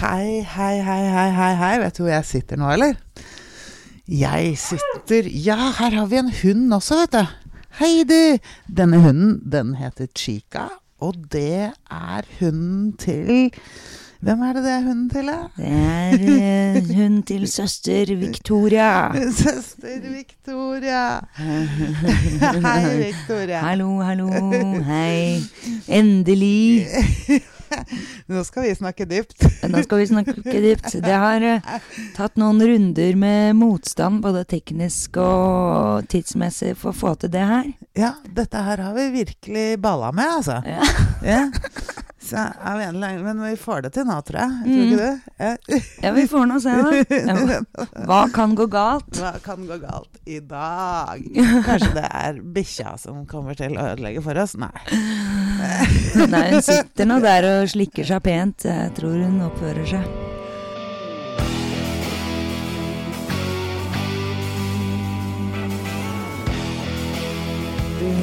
Hei, hei, hei, hei, hei, hei. Vet du hvor jeg sitter nå, eller? Jeg sitter Ja, her har vi en hund også, vet du. Hei, du. Denne hunden, den heter Chica, og det er hunden til Hvem er det det er hunden til, da? Det er eh, hunden til søster Victoria. Søster Victoria. Hei, Victoria. Hallo, hallo. Hei. Endelig. Nå skal vi snakke dypt. Nå skal vi snakke dypt. Det har eh, tatt noen runder med motstand, både teknisk og tidsmessig, for å få til det her. Ja, dette her har vi virkelig balla med, altså. Ja. Ja. Så, av en eller men vi får det til nå, tror jeg. Tror ikke du? Ja. Ja, vi får nå se, da. Ja. Hva kan gå galt? Hva kan gå galt i dag? Kanskje det er bikkja som kommer til å ødelegge for oss? Nei. Nei, hun sitter nå der og slikker seg pent. Jeg tror hun oppfører seg.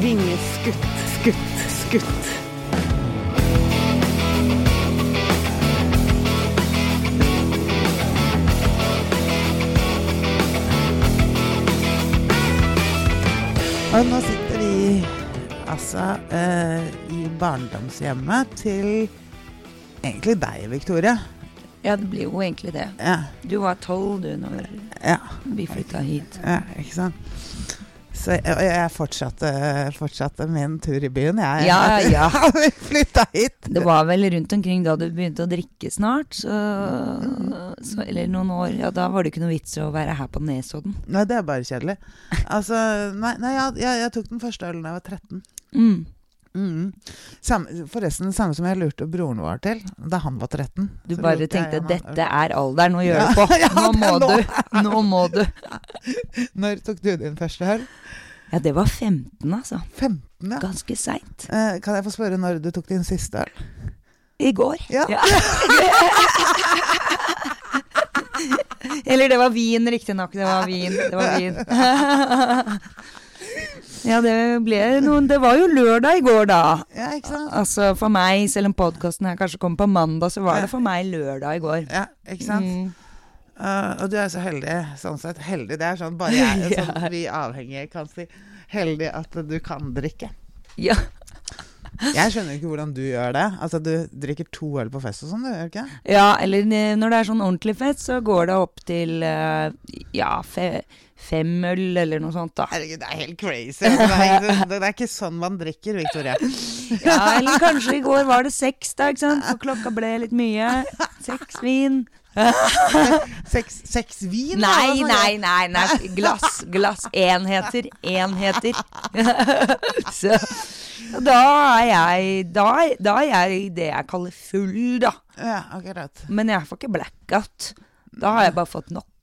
Vingeskutt, skutt, skutt. Og nå sitter vi altså eh, i barndomshjemmet til egentlig deg, Victoria. Ja, det blir jo egentlig det. Ja, Du var tolv, du, når ja, vi flytta hit. ja ikke sant. Så jeg, jeg fortsatte, fortsatte min tur i byen, jeg. Ja, ja. vi flytta hit. Det var vel rundt omkring da du begynte å drikke snart, så, så Eller noen år. Ja, da var det ikke noe vits å være her på Nesodden. Nei, det er bare kjedelig. Altså, nei, nei jeg, jeg, jeg tok den første ølen da jeg var 13. Mm. Mm. Samme, forresten samme som jeg lurte broren vår til da han var 13. Du bare jeg tenkte om 'dette er alderen, nå gjør Ja, det på'. ja, Nå må nå. du. Nå må du. Når tok du din første øl? Ja, det var 15, altså. 15, ja. Ganske seint. Eh, kan jeg få spørre når du tok din siste øl? I går. Ja. Eller det var vin, riktignok. Det var vin. Det var vin. Ja, det ble noen Det var jo lørdag i går, da. Ja, ikke sant? Altså for meg, selv om podkasten her kanskje kommer på mandag, så var det for meg lørdag i går. Ja, ikke sant? Mm. Uh, og du er så heldig, sånn sett. Heldig, det er sånn bare jeg, Ja. sånn vi avhengige kan si. Heldig at du kan drikke. Ja. Jeg skjønner ikke hvordan du gjør det. Altså, du drikker to øl på fest og sånn, du gjør ikke? ja, eller når det er sånn ordentlig fett, så går det opp til eh, ja, fem øl eller noe sånt, da. Herregud, det er helt crazy. Altså, det, er, det er ikke sånn man drikker, Victoria. Ja, eller kanskje i går var det seks, da, ikke sant? For klokka ble litt mye. Seks vin. Seks, seks vin? Nei, nei, nei, nei. Glass, glass. Enheter. Enheter. Så da er jeg da, da er jeg det jeg kaller full, da. Ja, akkurat. Men jeg får ikke blackout. Da har jeg bare fått nok.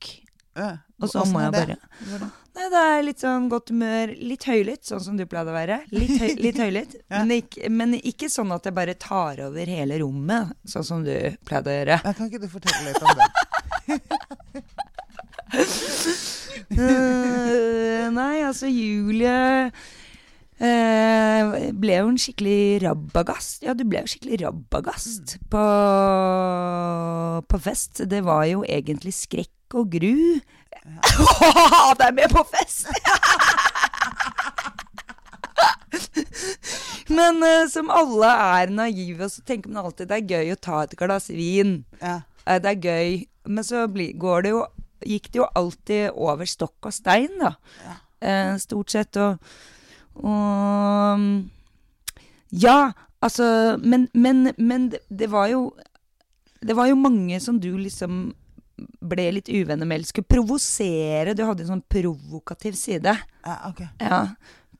Ja. Og så må jeg bare Hvordan? Nei, det er litt sånn godt humør. Litt høylytt, sånn som du pleide å være. Litt, høy, litt høylytt. Ja. men, ikke, men ikke sånn at jeg bare tar over hele rommet, sånn som du pleide å gjøre. Jeg kan ikke du fortelle litt om det? uh, nei, altså Julie eh, ble jo en skikkelig rabagast. Ja, du ble jo skikkelig rabagast på, på fest. Det var jo egentlig skrekk og gru. Ha deg med på fest! Men eh, som alle er naive, så tenker man alltid det er gøy å ta et glass vin. Ja. Eh, Det er gøy. Men så bli, går det jo, gikk det jo alltid over stokk og stein, da. Ja. Eh, stort sett. Og, og Ja, altså Men, men, men det, det var jo Det var jo mange som du liksom ble litt uvenner med, eller skulle provosere. Du hadde en sånn provokativ side. ja, ok. Ja,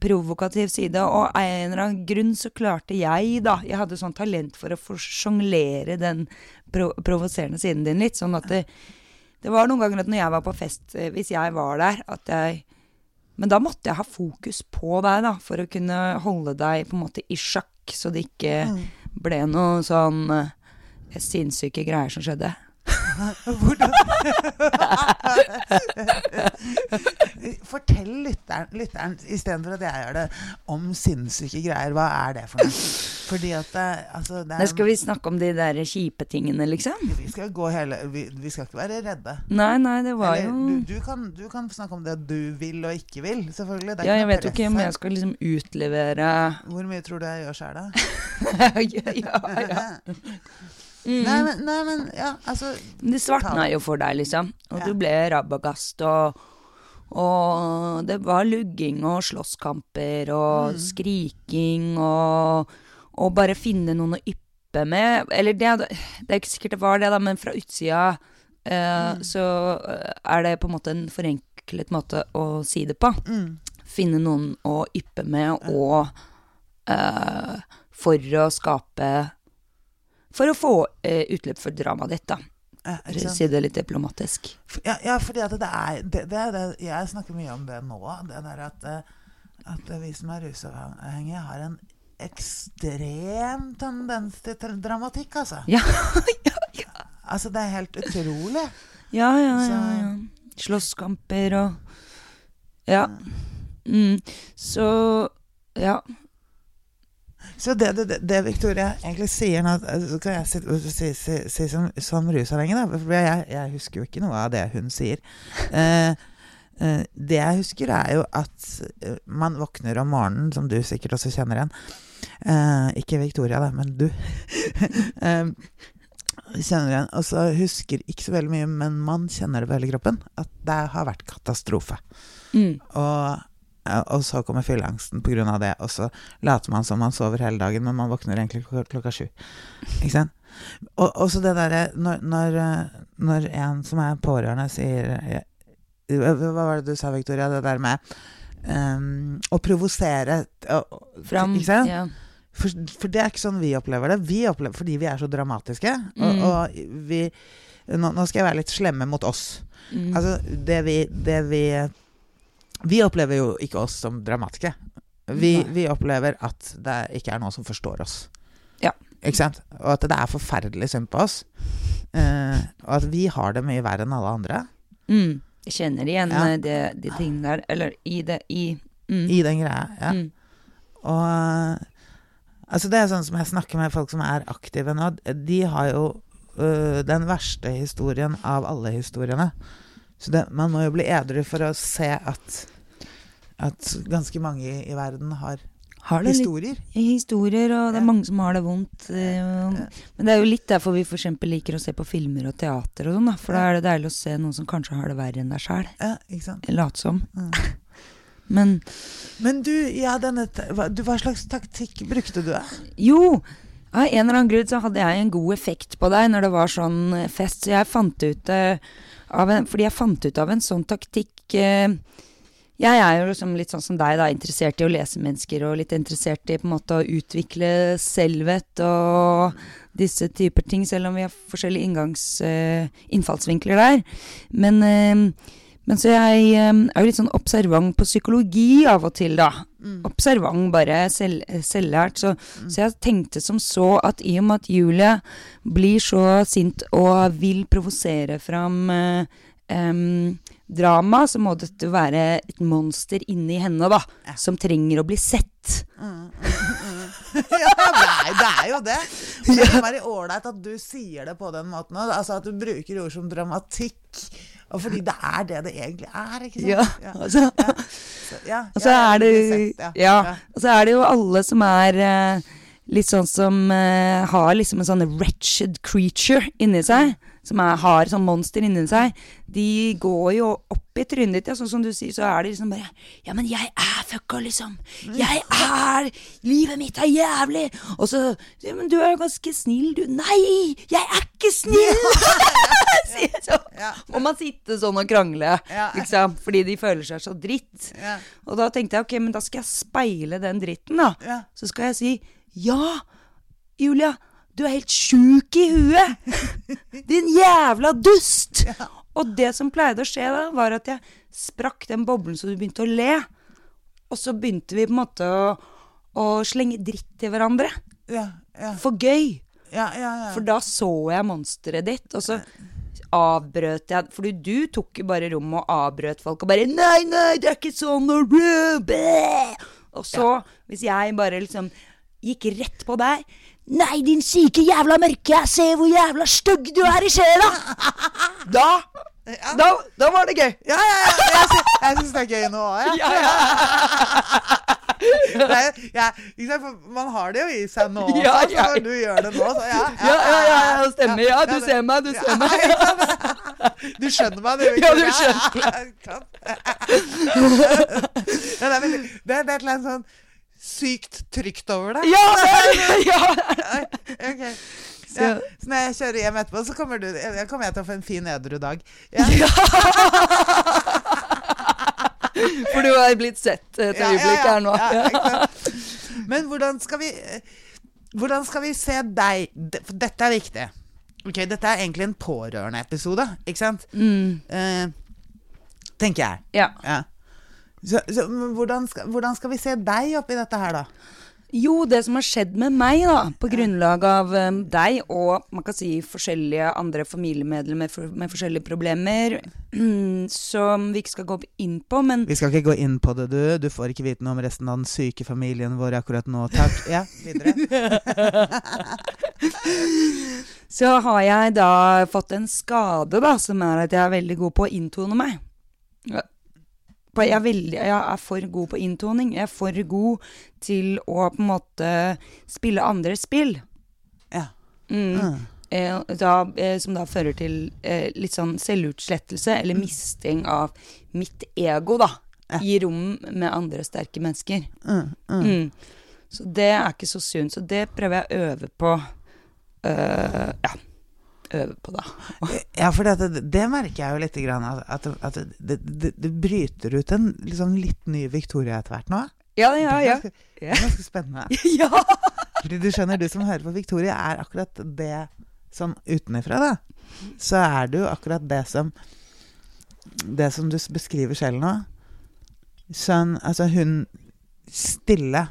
provokativ side. Og av en eller annen grunn så klarte jeg, da Jeg hadde sånn talent for å sjonglere den pro provoserende siden din litt. Sånn at det, det var noen ganger at når jeg var på fest, eh, hvis jeg var der, at jeg Men da måtte jeg ha fokus på deg, da, for å kunne holde deg på en måte i sjakk, så det ikke Mm. ble noe sånn eh, sinnssyke greier som skjedde. Hvordan Fortell lytteren, lytteren istedenfor at jeg gjør det, om sinnssyke greier. Hva er det for noe? Fordi at det, altså, det er, skal vi snakke om de der kjipe tingene, liksom? vi skal gå hele vi, vi skal ikke være redde. Nei, nei, det var Eller, jo du, du, kan, du kan snakke om det du vil og ikke vil, selvfølgelig. Det Ja, jeg vet jo ikke om jeg skal liksom utlevere Hvor mye tror du jeg gjør sjæl, da? ja, ja, ja. Nei, men, nei, men ja, altså Det svartna jo for deg, liksom. Og Ja. du ble rabagast, og, og det var lugging og slåsskamper og Mm. skriking og, og bare finne noen å yppe med. Eller det, det er ikke sikkert det var det, da, men fra utsida eh, Mm. så eh, er det på en måte en forenklet måte å si det på. mm, Finne noen å yppe med, og eh, for å skape For å få eh, utløp for dramaet ditt, da. For å si det litt diplomatisk. Ja, ja, fordi at det er det, det, det Jeg snakker mye om det nå. Det der at, eh, at vi som er rusavhengige, har en ekstrem tendens til dramatikk, altså. Ja, ja, ja. Altså, det er helt utrolig. Ja, ja, ja. Ja. Slåsskamper og Ja. Mm. Så Ja. Så det, det, det, Victoria egentlig sier nå Så kan jeg si, si, si, si som, som rusavhengig, da. For jeg, jeg husker jo ikke noe av det hun sier. Eh, eh, det jeg husker, er jo at eh, man våkner om morgenen, som du sikkert også kjenner igjen. Eh, ikke Victoria, da, men du. eh, kjenner igjen. Og så husker ikke så veldig mye, men man kjenner det på hele kroppen. At det har vært katastrofe. Mm. Og, og så kommer fylleangsten pga. det, og så later man som man sover hele dagen, men man våkner egentlig klokka, klokka sju. Ikke sant? Og og så det derre når, når, eh, når en som er pårørende, sier eh, Hva hva var det du sa, Victoria? Det der med um, å provosere og- Fram. Ikke sant? Ja. For, for det er ikke sånn vi opplever det. Vi opplever fordi vi er så dramatiske. Og, Mm. og vi nå, nå skal jeg være litt slemme mot oss. Mm. Altså, det vi, det vi Vi opplever jo ikke oss som dramatiske. Vi, vi opplever at det ikke er noen som forstår oss. Ja. Ikke sant? Og at det er forferdelig synd på oss. Eh, og at vi har det mye verre enn alle andre mm. Jeg kjenner igjen Ja. eh, det, de tingene der. Eller i det I mm. i den greia. Ja. Mm. Og eh, altså det er sånn som jeg snakker med folk som er aktive nå. De har jo uh, den verste historien av alle historiene. Så det, man må jo bli edru for å se at, at ganske mange i, verden har Har historier. historier, og det er mange som har det vondt. eh, Men det er jo litt derfor vi eksempel liker å se på filmer og teater og sånn. For da er det deilig å se noen som kanskje har det verre enn deg sjæl. Ja? Late som. Mm. Men Men du, ja, denne, hva, du, hva slags taktikk brukte du? jo, av en eller annen grunn så hadde jeg en god effekt på deg når det var sånn eh, fest. Så jeg fant ut uh, av en, Fordi jeg fant ut av en sånn taktikk eh, Jeg er jo liksom litt sånn som deg, da, interessert i å lese mennesker og litt interessert i på en måte å utvikle selvhet og disse typer ting, selv om vi har forskjellige inngangs, eh, innfallsvinkler der. Men, eh, men så jeg eh, er jo litt sånn observant på psykologi av og til, da. Observant, bare selv, selvlært. Så, så jeg tenkte som så at i og med at Julie blir så sint og vil provosere fram em, drama, så må dette være et monster inni henne, da. Som trenger å bli sett. ja, det er, det er jo det. Men det kan være ålreit at du sier det på den måten òg. Altså at du bruker ord som dramatikk. Og fordi det er det det egentlig er, ikke sant? Ja, altså. ja. Så, ja, Og så er det ja. og så er det jo alle som er eh, litt sånn som eh, har liksom en sånn wretched creature inni seg. Som er, har sånn monster inni seg. De går jo opp i trynet ditt, ja, sånn som du sier, så er det liksom bare Ja, men jeg er fucka, liksom. Jeg er Livet mitt er jævlig. Og så ja, Men du er jo ganske snill, du. Nei! Jeg er ikke snill! Sier så. Må man sitte sånn og krangle, liksom. Fordi de føler seg så dritt. Og da tenkte jeg ok, men da skal jeg speile den dritten, da. Så skal jeg si ja, Julia, du er helt sjuk i huet! Din jævla dust! Og det som pleide å skje da, var at jeg sprakk den boblen så du begynte å le. Og så begynte vi på en måte å, å slenge dritt til hverandre. Ja, ja, For gøy. ja, ja, ja. For da så jeg monsteret ditt, og så avbrøt jeg Fordi du tok jo bare rommet og avbrøt folk og bare 'Nei, nei, det er ikke sånn'. Og så, hvis jeg bare liksom gikk rett på deg 'Nei, din syke jævla mørke, se hvor jævla stygg du er i sjela', da da, da var det gøy. Ja, ja, ja. Jeg, sy jeg syns det er gøy nå òg, jeg. Ja, ja. Er- ja, man har det jo i seg nå også, Ja, så ja. når du gjør det nå, så ja. Ja, ja, ja, ja, stemmer. Ja, du ser meg, du ser meg. Du skjønner meg, du. Ja, du skjønner meg. Ja, det, er veldig, det er et eller annet sånn sykt trygt over det. Ja, det ja. okay. Ja, så når jeg kjører hjem etterpå, så kommer, du, jeg- kommer jeg til å få en fin edru dag. Ja. For du har blitt sett et Ja, ja, øyeblikk ja, her nå. ja? Men hvordan skal vi Hvordan skal vi se deg dette er viktig. Ok, Dette er egentlig en pårørendeepisode, ikke sant? Mm, Eh, tenker jeg. ja. Ja. Så, så hvordan, skal, hvordan skal vi se deg oppi dette her, da? Jo, det som har skjedd med meg, da, på grunnlag av um, deg og man kan si forskjellige andre familiemedlemmer for, med forskjellige problemer, som vi ikke skal gå inn på, men Vi skal ikke gå inn på det, du. Du får ikke vite noe om resten av den syke familien vår akkurat nå. Takk. Ja, videre. så har jeg da fått en skade, da, som er at jeg er veldig god på å inntone meg. Jeg er, veldig, jeg er for god på inntoning. Jeg er for god til å på en måte spille andres spill. Ja. Mm. Mm. Eh, da, eh, som da fører til eh, litt sånn selvutslettelse, eller misting av mitt ego, da. Ja. I rom med andre sterke mennesker. Mm, mm. Mm. Så det er ikke så sunt. Så det prøver jeg å øve på. Uh, ja. Øve på, da. Ja, for det, det merker jeg jo litt at, at, det, det, det bryter ut en liksom litt ny Victoria etter hvert nå. Ja, ja, ja. Det er ganske, ganske spennende. ja. Fordi du skjønner, du som hører på Victoria, er akkurat det sånn utenifra, da. Så er du akkurat det som Det som du beskriver selv nå. Sånn, altså hun stille.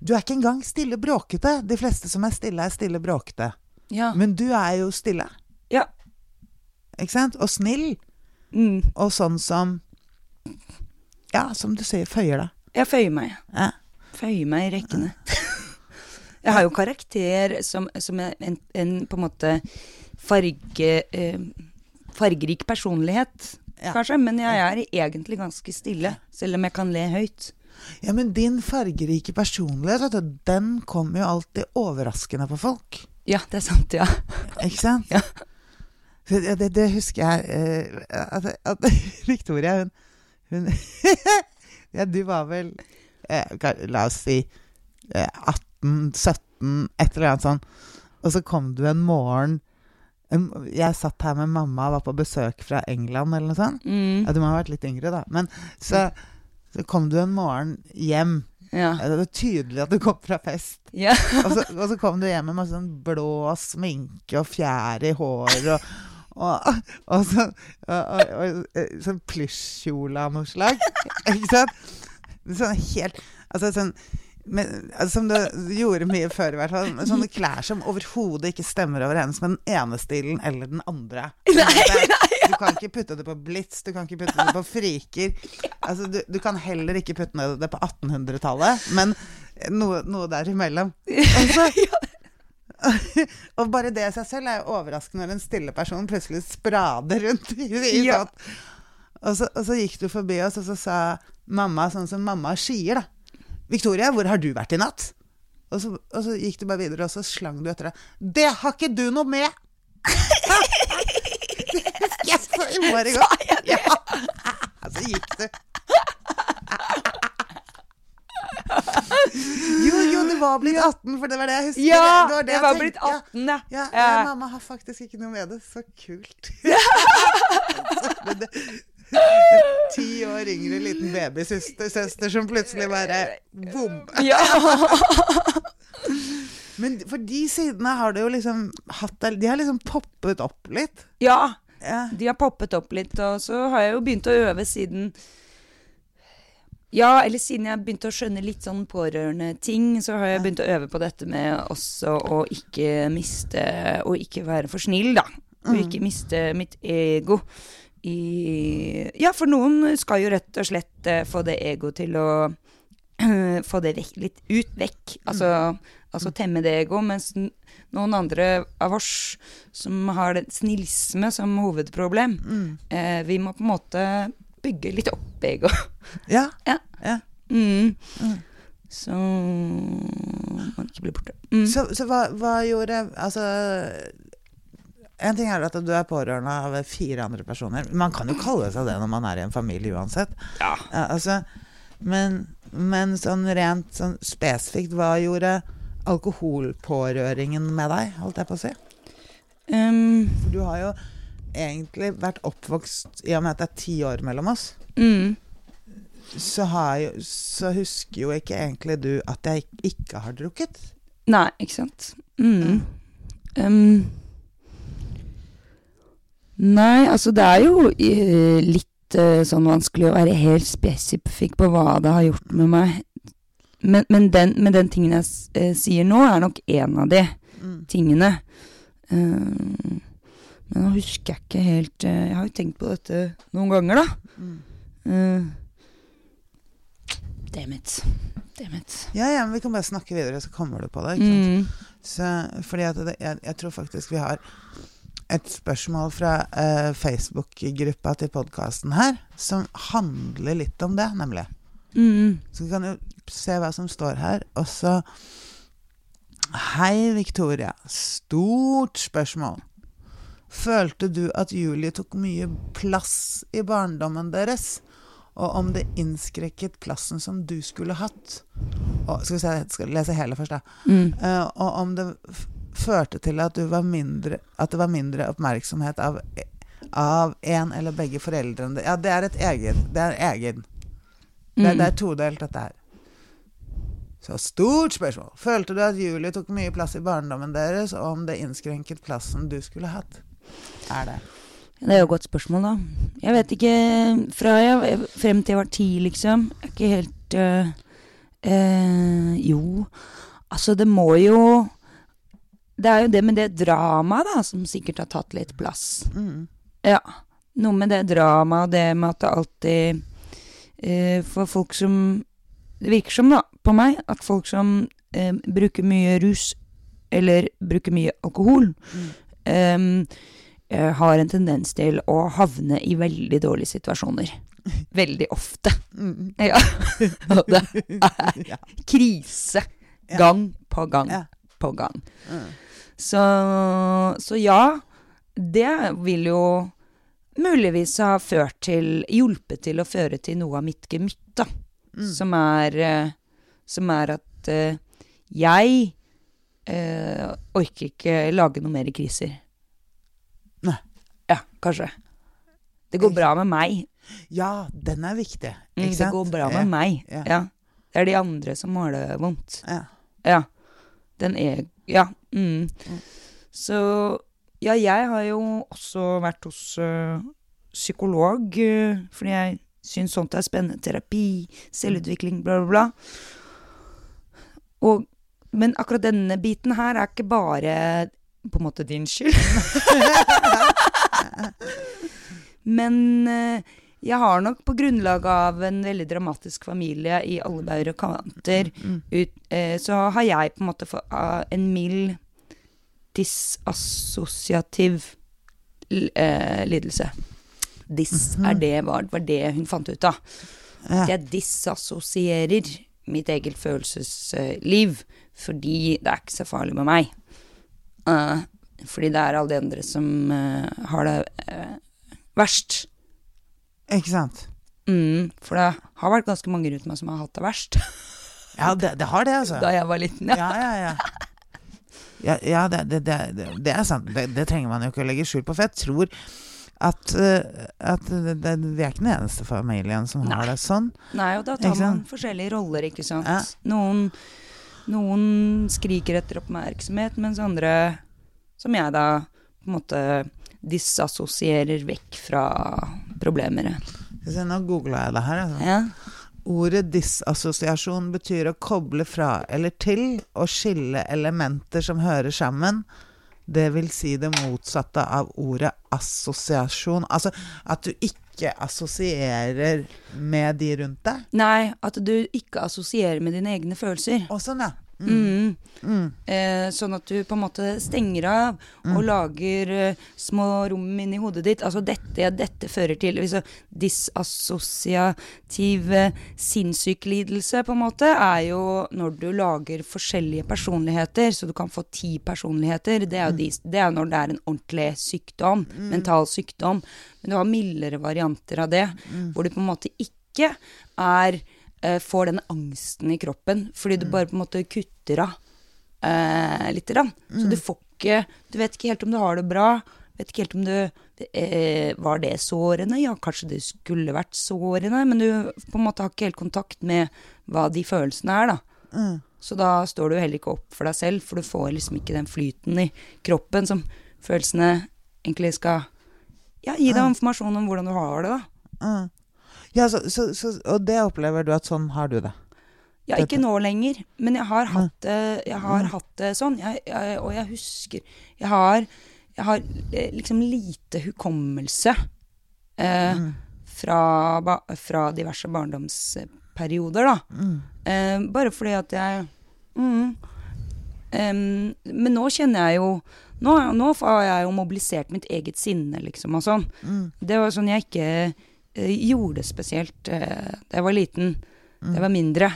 Du er ikke engang stille bråkete. De fleste som er stille, er stille bråkete. Ja. Men du er jo stille. Ja. Ikke sant? Og snill. Mm. Og sånn som Ja, som du sier, føyer deg. Jeg føyer meg. Ja. Føyer meg i rekkene. jeg har jo karakter som, som en, en på en måte farge... Eh, fargerik personlighet, Ja. kanskje. Men jeg er egentlig ganske stille, selv om jeg kan le høyt. Ja, men din fargerike personlighet, du, den kommer jo alltid overraskende på folk. Ja, det er sant, ja. Ikke sant? Ja. Det, det, husker jeg eh, at, at Victoria, hun, hun Ja, du var vel eh, La oss si eh, 18-17, et eller annet sånn. Og så kom du en morgen Jeg satt her med mamma og var på besøk fra England eller noe sånt. Mm. Ja, du må ha vært litt yngre, da. Men så, så kom du en morgen hjem. Ja. Det var tydelig at du kom fra fest. ja. Og så, og så kom du hjem med masse sånn blå sminke og fjær i hår og, og, og, eh, sånn plysjkjole av noe slag. Ikke sant? Sånn helt Altså sånn men, altså, Som du gjorde mye før, i hvert fall. Sånne klær som overhodet ikke stemmer overens med den ene stilen eller den andre. Du kan ikke putte det på Blitz, du kan ikke putte det på Friker. Altså, du, du kan heller ikke putte det på 1800-tallet, men noe, noe der imellom. Og, og bare det i seg selv er jo overraskende når en stille person plutselig sprader rundt i, i Ja. Og så, og så gikk du forbi oss, og så sa mamma sånn som mamma sier, da. 'Victoria, hvor har du vært i natt?' Og så, og så gikk du bare videre, og så slang du etter deg. 'Det har ikke du noe med!' det jeg så i morgen Sa det? Ja. Så gikk du. Jo, jo, du var blitt 18, for det var det jeg husker. Ja, det var det jeg var blitt 18, ja. Ja, ja, Ja. ja, mamma har faktisk ikke noe med det. Så kult. Så det- Ti år yngre liten babysøster søster som plutselig bare bom. Ja. Men for de sidene har det jo liksom hatt De har liksom poppet opp litt. ja. Ja. De har poppet opp litt, og så har jeg jo begynt å øve siden Ja, eller siden jeg begynte å skjønne litt sånn pårørende ting, så har jeg begynt å øve på dette med også å ikke miste Å ikke være for snill, da. Og ikke miste mitt ego i Ja, for noen skal jo rett og slett uh, få det egoet til å få det vekk, litt ut vekk. Altså, altså temme det ego. Mens noen andre av oss som har det snillisme som hovedproblem, eh, vi må på en måte bygge litt opp ego. Ja. Ja. ja. Mm. Mm. Så man ikke blir borte. Mm. Så, så hva, hva gjorde Altså En ting er at du er pårørende av fire andre personer. Man kan jo kalle seg det når man er i en familie uansett. Ja. Ja, altså, men, men sånn rent sånn spesifikt, hva gjorde alkoholpårøringen med deg, holdt jeg på å si? Um, For du har jo egentlig vært oppvokst I og med at det er ti år mellom oss, mm. så, har jo, så husker jo ikke egentlig du at jeg ikke har drukket. Nei, ikke sant. Mm. Um, nei, altså det er jo eh, litt eh, sånn vanskelig å være helt spesifikk på hva det har gjort med meg. Men, men, den, men den tingen jeg eh, sier nå, er nok en av de Mm. tingene. Men nå husker jeg ikke helt Jeg har jo tenkt på dette noen ganger, da. Mm. Damn it. Damn it. Ja, ja, men vi kan bare snakke videre, så kommer du på det. Ikke sant? Mm. Så, fordi at det, jeg, jeg tror faktisk vi har et spørsmål fra uh, Facebook-gruppa til podkasten her, som handler litt om det, nemlig. Mm. Så vi kan jo se hva som står her. Og så Hei, Victoria. Stort spørsmål. Følte du at Julie tok mye plass i barndommen deres? Og om det innskrekket plassen som du skulle hatt? Og, skal vi se, jeg skal lese hele først, da. Mm. Uh, og om det førte til at, du var mindre, at det var mindre oppmerksomhet av, av en eller begge foreldrene Ja, det er et eget. Det er egen. Det, Mm. det er todelt, dette her. Så stort spørsmål. Følte du at Julie tok mye plass i barndommen deres, og om det innskrenket plassen du skulle hatt? Er det? Det er jo et godt spørsmål, da. Jeg vet ikke Fra jeg frem til jeg var ti, liksom. Jeg er ikke helt øh, øh, Jo, altså, det må jo Det er jo det med det dramaet, da, som sikkert har tatt litt plass. Mm. Ja. Noe med det dramaet, det med at det alltid øh, For folk som Det virker som, da, på meg, at folk som øh, bruker mye rus, eller bruker mye alkohol, Mm. ehm, eh, har en tendens til å havne i veldig dårlige situasjoner. Veldig ofte. Mm. Ja. Og det er krise. Gang på gang på gang. Mm. Så, så ja, det vil jo muligvis ha ført til Hjulpet til å føre til noe av mitt gemytt, da. Mm. Som er eh, Som er at uh, jeg uh, orker ikke lage noe mer kriser. Nei. Ja, kanskje. Det går bra med meg. ja, den er viktig. Mm, sant? det går bra med Ja. meg. Ja. Ja. Det er de andre som har det vondt. Ja. Ja. Den er Ja. Mm. Så Ja, jeg har jo også vært hos uh, psykolog, uh, fordi jeg syns sånt er spennende. Terapi, selvutvikling, bla, bla, bla. Og, men akkurat denne biten her er ikke bare på en måte din skyld. men øh, jeg har nok på grunnlag av en veldig dramatisk familie i alle bauger og kanter, Mm. ut, eh, så har jeg på en måte fått ah, en mild disassosiativ eh, lidelse. Diss -hmm. er det, var, var det hun fant ut av. Ja. Jeg disassosierer mitt eget følelsesliv fordi det er ikke så farlig med meg. Uh, fordi det er alle de andre som uh, har det uh, verst. Ikke sant? Mm, for det har vært ganske mange rundt meg som har hatt det verst Ja, det, det har det, altså. da jeg var liten. Ja. Ja, ja, ja. Ja, ja det, det, det, det er sant. Det, trenger man jo ikke å legge skjul på. For jeg tror at, eh, at vi er ikke den eneste familien som har Nei. det sånn. Nei, og da tar man forskjellige roller, ikke sant. Ja. Noen, noen skriker etter oppmerksomhet, mens andre, som jeg da, på en måte disassosierer vekk fra problemer. Nå googla jeg det her. Altså. Ja. Ordet disassosiasjon betyr å koble fra eller til og skille elementer som hører sammen, det vil si det motsatte av ordet assosiasjon. Altså at du ikke assosierer med de rundt deg. Nei, at du ikke assosierer med dine egne følelser. Og sånn, ja. Mm. Mm. Eh, sånn at du på en måte stenger av og lager eh, små rom inni hodet ditt. Altså dette, dette fører til liksom, Disassosiativ eh, på en måte, er jo når du lager forskjellige personligheter, så du kan få ti personligheter. Det er jo de, det er når det er en ordentlig sykdom, mental sykdom. Men du har mildere varianter av det, hvor du på en måte ikke er eh, får den angsten i kroppen, fordi du bare på en måte kutter av eh, lite grann. Så du får ikke Du vet ikke helt om du har det bra. Vet ikke helt om du eh, Var det sårende? Ja, kanskje det skulle vært sårende, men du på en måte har ikke helt kontakt med hva de følelsene er, da. Mm. Så da står du heller ikke opp for deg selv, for du får liksom ikke den flyten i kroppen som følelsene egentlig skal ja, gi deg informasjon om hvordan du har det, da. Mm. Ja, så, så, så, og det opplever du at sånn har du det? Ja, ikke nå lenger, men jeg har hatt det, jeg har hatt det sånn. Jeg, jeg, og jeg husker Jeg har, jeg har eh, liksom lite hukommelse eh, fra, fra diverse barndomsperioder, da. Mm. Eh, bare fordi at jeg mm, em, Men nå kjenner jeg jo nå, nå har jeg jo mobilisert mitt eget sinne, liksom, og sånn. Mm. Det var sånn jeg ikke eh, gjorde spesielt eh, da jeg var liten. Da jeg var mindre.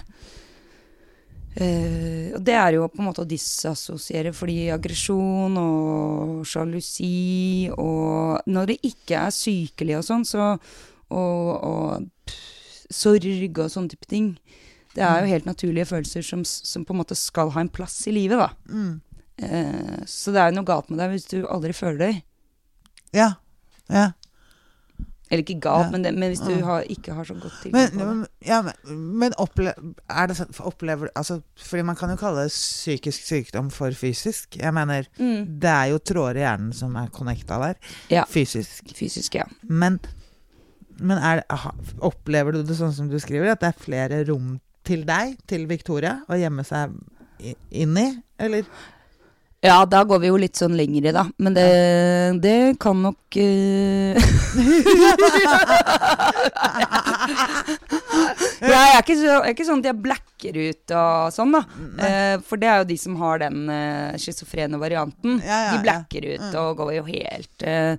Eh, og det er jo på en måte å disassosiere, fordi aggresjon og sjalusi og Når det ikke er sykelig og sånn, så Og, og pff, sorg og sånne type ting. Det er jo helt naturlige følelser som, som på en måte skal ha en plass i livet, da. Mm. Eh, så det er jo noe galt med deg hvis du aldri føler det. Ja. ja. Eller ikke galt, Ja. men, det, men hvis du har, ikke har så godt tilgang Men, på det. men- ja, men, men opple det sånn opplever, altså, Fordi man kan jo kalle det psykisk sykdom for fysisk. Jeg mener, Mm. det er jo tråder i hjernen som er connecta der. Ja. Fysisk. Fysisk, ja. Men, men er, opplever du det sånn som du skriver, at det er flere rom til deg, til Victoria, å gjemme seg inn i? Eller? Ja, da går vi jo litt sånn lengre, da. Men det, det kan nok eh, Jeg er ikke, så, jeg er ikke sånn at jeg blacker ut og sånn, da. Uh, for det er jo de som har den uh, schizofrene varianten. Ja, ja, de blacker ut og går jo helt uh,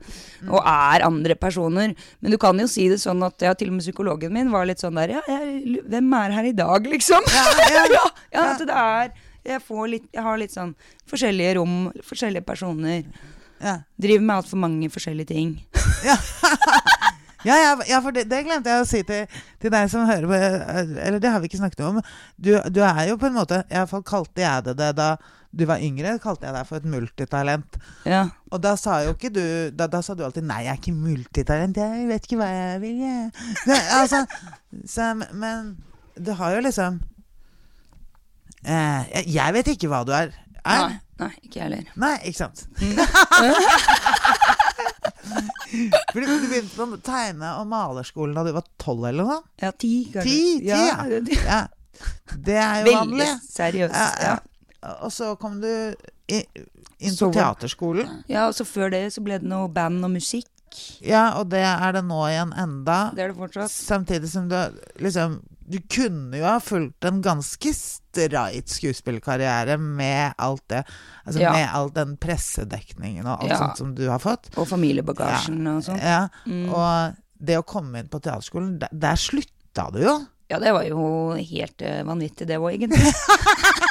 Og er andre personer. Men du kan jo si det sånn at ja, til og med psykologen min var litt sånn der Ja, jeg, hvem er her i dag, liksom? ja. ja, ja, at det er jeg, får litt, jeg har litt sånn forskjellige rom, forskjellige personer. Ja. Driver med altfor mange forskjellige ting. Ja, ja, ja, for det, det glemte jeg å si til, til deg som hører på. Eller det har vi ikke snakket om. Du, du er jo på en måte Iallfall kalte jeg det det da du var yngre. Kalte jeg deg for et multitalent. Ja. Og da sa jo ikke du Da, da sa du alltid 'nei, jeg er ikke multitalent'. Jeg vet ikke hva jeg vil, jeg. Altså, så, men du har jo liksom eh, jeg- vet ikke hva du er. er. Nei, nei, ikke jeg heller. Nei, ikke sant? For du, du begynte på tegne- og malerskolen da du var tolv eller noe? Ja, ti, kanskje. Ti, ti, ja. det- Ja. Det er jo Veldig vanlig. seriøst. Ja, Ja, ja. Og så kom du i, inn på var- teaterskolen. ja, og så før det så ble det noe band og musikk. Ja, og det er det nå igjen enda. Det er det fortsatt. Samtidig som du liksom Du kunne jo ha fulgt en ganske streit skuespillerkarriere med alt det. Altså Ja. med all den pressedekningen og alt Ja. sånt som du har fått. Og familiebagasjen og sånn. Ja, Mm. og det å komme inn på teaterskolen, der, der slutta du jo. Ja, det var jo helt uh, vanvittig, det òg, egentlig.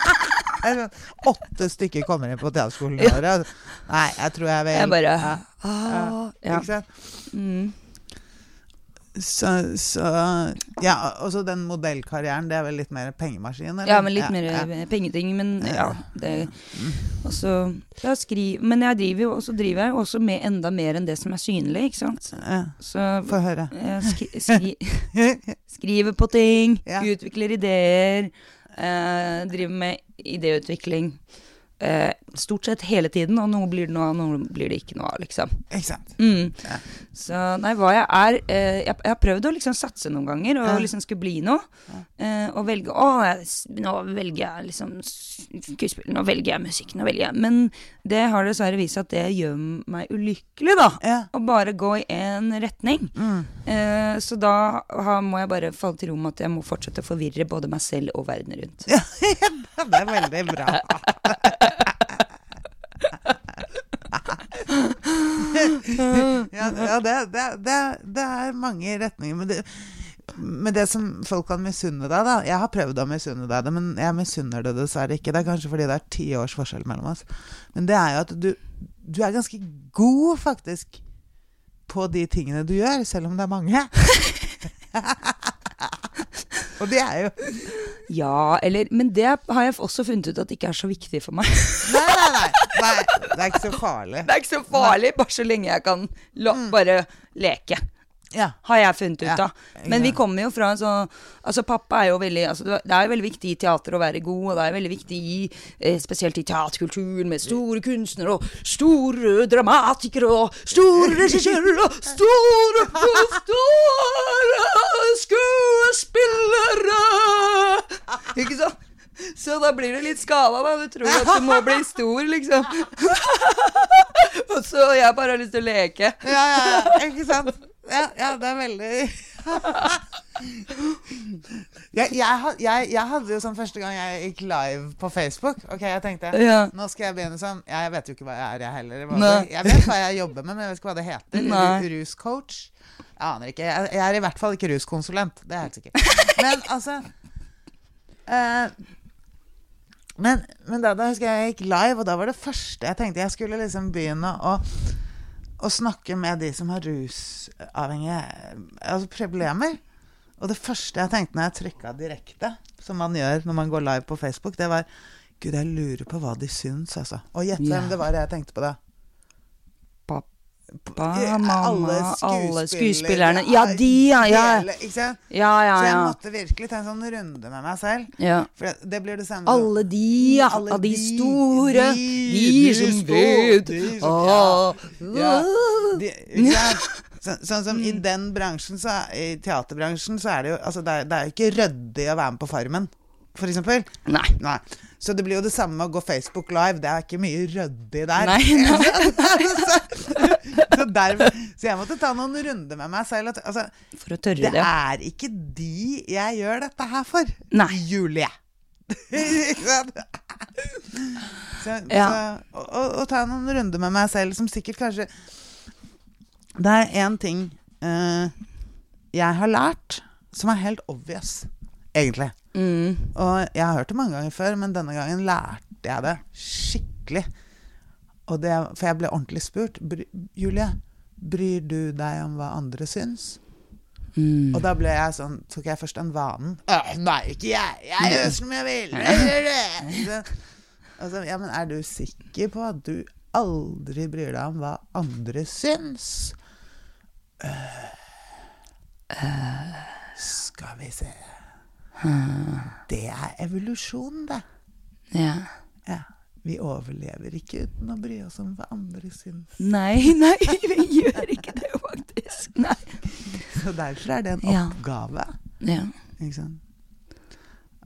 Åtte stykker kommer inn på teaterskolen i året. Nei, jeg tror jeg vil Jeg bare ja, ah, ja. Ikke sant? Mm. Så, så Ja, og så den modellkarrieren, det er vel litt mer pengemaskin? Eller? Ja, men litt Ja, mer ja. pengeting. Men ja, det Og så ja, Men jeg driver jo også driver jeg også med enda mer enn det som er synlig, ikke sant. Ja, Så Få høre. jeg skri, skri, skriver på ting, Ja. utvikler ideer, driver med idéutvikling. Eh, stort sett hele tiden, og noe blir det noe av, noe blir det ikke noe av, liksom. Ikke sant? Mm. Ja. Så nei, hva jeg er eh, jeg, jeg har prøvd å liksom satse noen ganger, og Ja. liksom skulle bli noe. Eh, og velge Å, jeg, nå velger jeg liksom skuespill, nå velger jeg musikk, nå velger jeg Men det har dessverre vist seg at det gjør meg ulykkelig, da. Ja. Å bare gå i én retning. Mm. Eh, så da ha, må jeg bare falle til ro med at jeg må fortsette å forvirre både meg selv og verden rundt. Ja, det er veldig bra. ja, ja det, det, det, det er mange retninger. Men det, men det som folk kan misunne deg, da Jeg har prøvd å misunne deg det, men jeg misunner det dessverre ikke. Det er kanskje fordi det er ti års forskjell mellom oss. Men det er jo at du, du er ganske god, faktisk, på de tingene du gjør, selv om det er mange. Og det er jo Ja, eller Men det har jeg også funnet ut at ikke er så viktig for meg. Nei, nei, nei. nei det er ikke så farlig. Det er ikke så farlig, bare så lenge jeg kan la, bare leke. Ja. Har jeg funnet ut Ja. av. Men vi kommer jo fra en sånn Altså, pappa er jo veldig altså, Det er jo veldig viktig i teater å være god, og det er veldig viktig i eh, Spesielt i teaterkulturen med store kunstnere og store dramatikere og store regissører og store, store skuespillere! Ikke sant? Så da blir du litt skala, da. Du tror at du må bli stor, liksom. og så jeg bare har lyst til å leke. Ja, ja, ja. Ikke sant? Ja, ja det er veldig jeg, jeg, had- jeg, jeg hadde jo sånn første gang jeg gikk live på Facebook Ok, jeg tenkte Ja. Nå skal jeg begynne sånn Jeg vet jo ikke hva jeg er, jeg heller. Jeg vet hva jeg jobber med, men jeg vet ikke hva det heter. Nei. Ruscoach. Jeg aner ikke. Jeg, jeg er i hvert fall ikke ruskonsulent. Det er helt sikkert. Men altså eh, men, men da, da husker jeg jeg gikk live, og da var det første jeg tenkte Jeg skulle liksom begynne å, å snakke med de som har rusavhengige altså problemer. Og det første jeg tenkte når jeg trykka direkte, som man gjør når man går live på Facebook, det var Gud, jeg lurer på hva de syns, altså. Og gjett hvem hvem det var jeg tenkte på da. Pappa, Eh, mamma, alle skuespillerne. Ja, de, ja. Ja, Hele, ikke sant? ja, ja. Så jeg måtte virkelig ta en sånn runde med meg selv. ja. For det, blir det samme Alle de, ja. Alle de de, store. de, De, de som vet. Ja. Så, sånn som i den bransjen, så, i teaterbransjen, så er det jo altså det, er, det er ikke ryddig å være med på Farmen, for. Nei. Nei. Så det blir jo det samme med å gå Facebook live. Det er ikke mye ryddig der. Nei, så, så, dermed, så jeg måtte ta noen runder med meg selv. Altså, For å tørre det det. er ikke de jeg gjør dette her for. Nei. Julie. Så, Ja. så, å, å ta noen runder med meg selv som sikkert kanskje Det er én ting uh, jeg har lært som er helt obvious, egentlig. Mm. Og jeg har hørt det mange ganger før, men denne gangen lærte jeg det skikkelig. Det, for jeg ble ordentlig spurt. Bry, Julie, bryr du deg om hva andre syns? Mm. Og da ble jeg sånn Tok jeg først den vanen. «Øh, Nei, ikke jeg! Jeg gjør som jeg vil! Jeg gjør det!» Så- Altså, ja, men er du sikker på at du aldri bryr deg om hva andre syns? Uh, skal vi se Det er evolusjon, det. Ja. Ja. Vi overlever ikke uten å bry oss om hva andre syns. Nei, nei, vi gjør ikke det, faktisk. Nei. Så derfor er det en oppgave. Ja. Ikke sant?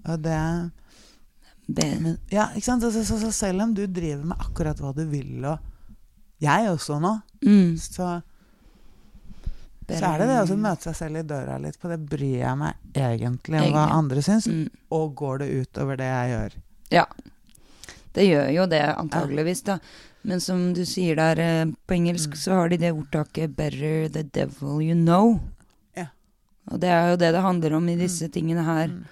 Og det Men, ja, ikke sant? Så, så, så selv om du driver med akkurat hva du vil, og jeg også nå, mm. så, så er det det å møte seg selv i døra litt på det. Bryr jeg meg egentlig om hva andre syns, Mm. og går det utover det jeg gjør? Ja. Det gjør jo det, antageligvis, da. Men som du sier der, eh, på engelsk så har de det ordtaket 'better the devil you know'. Ja. Og det er jo det det handler om i disse tingene her. Mm.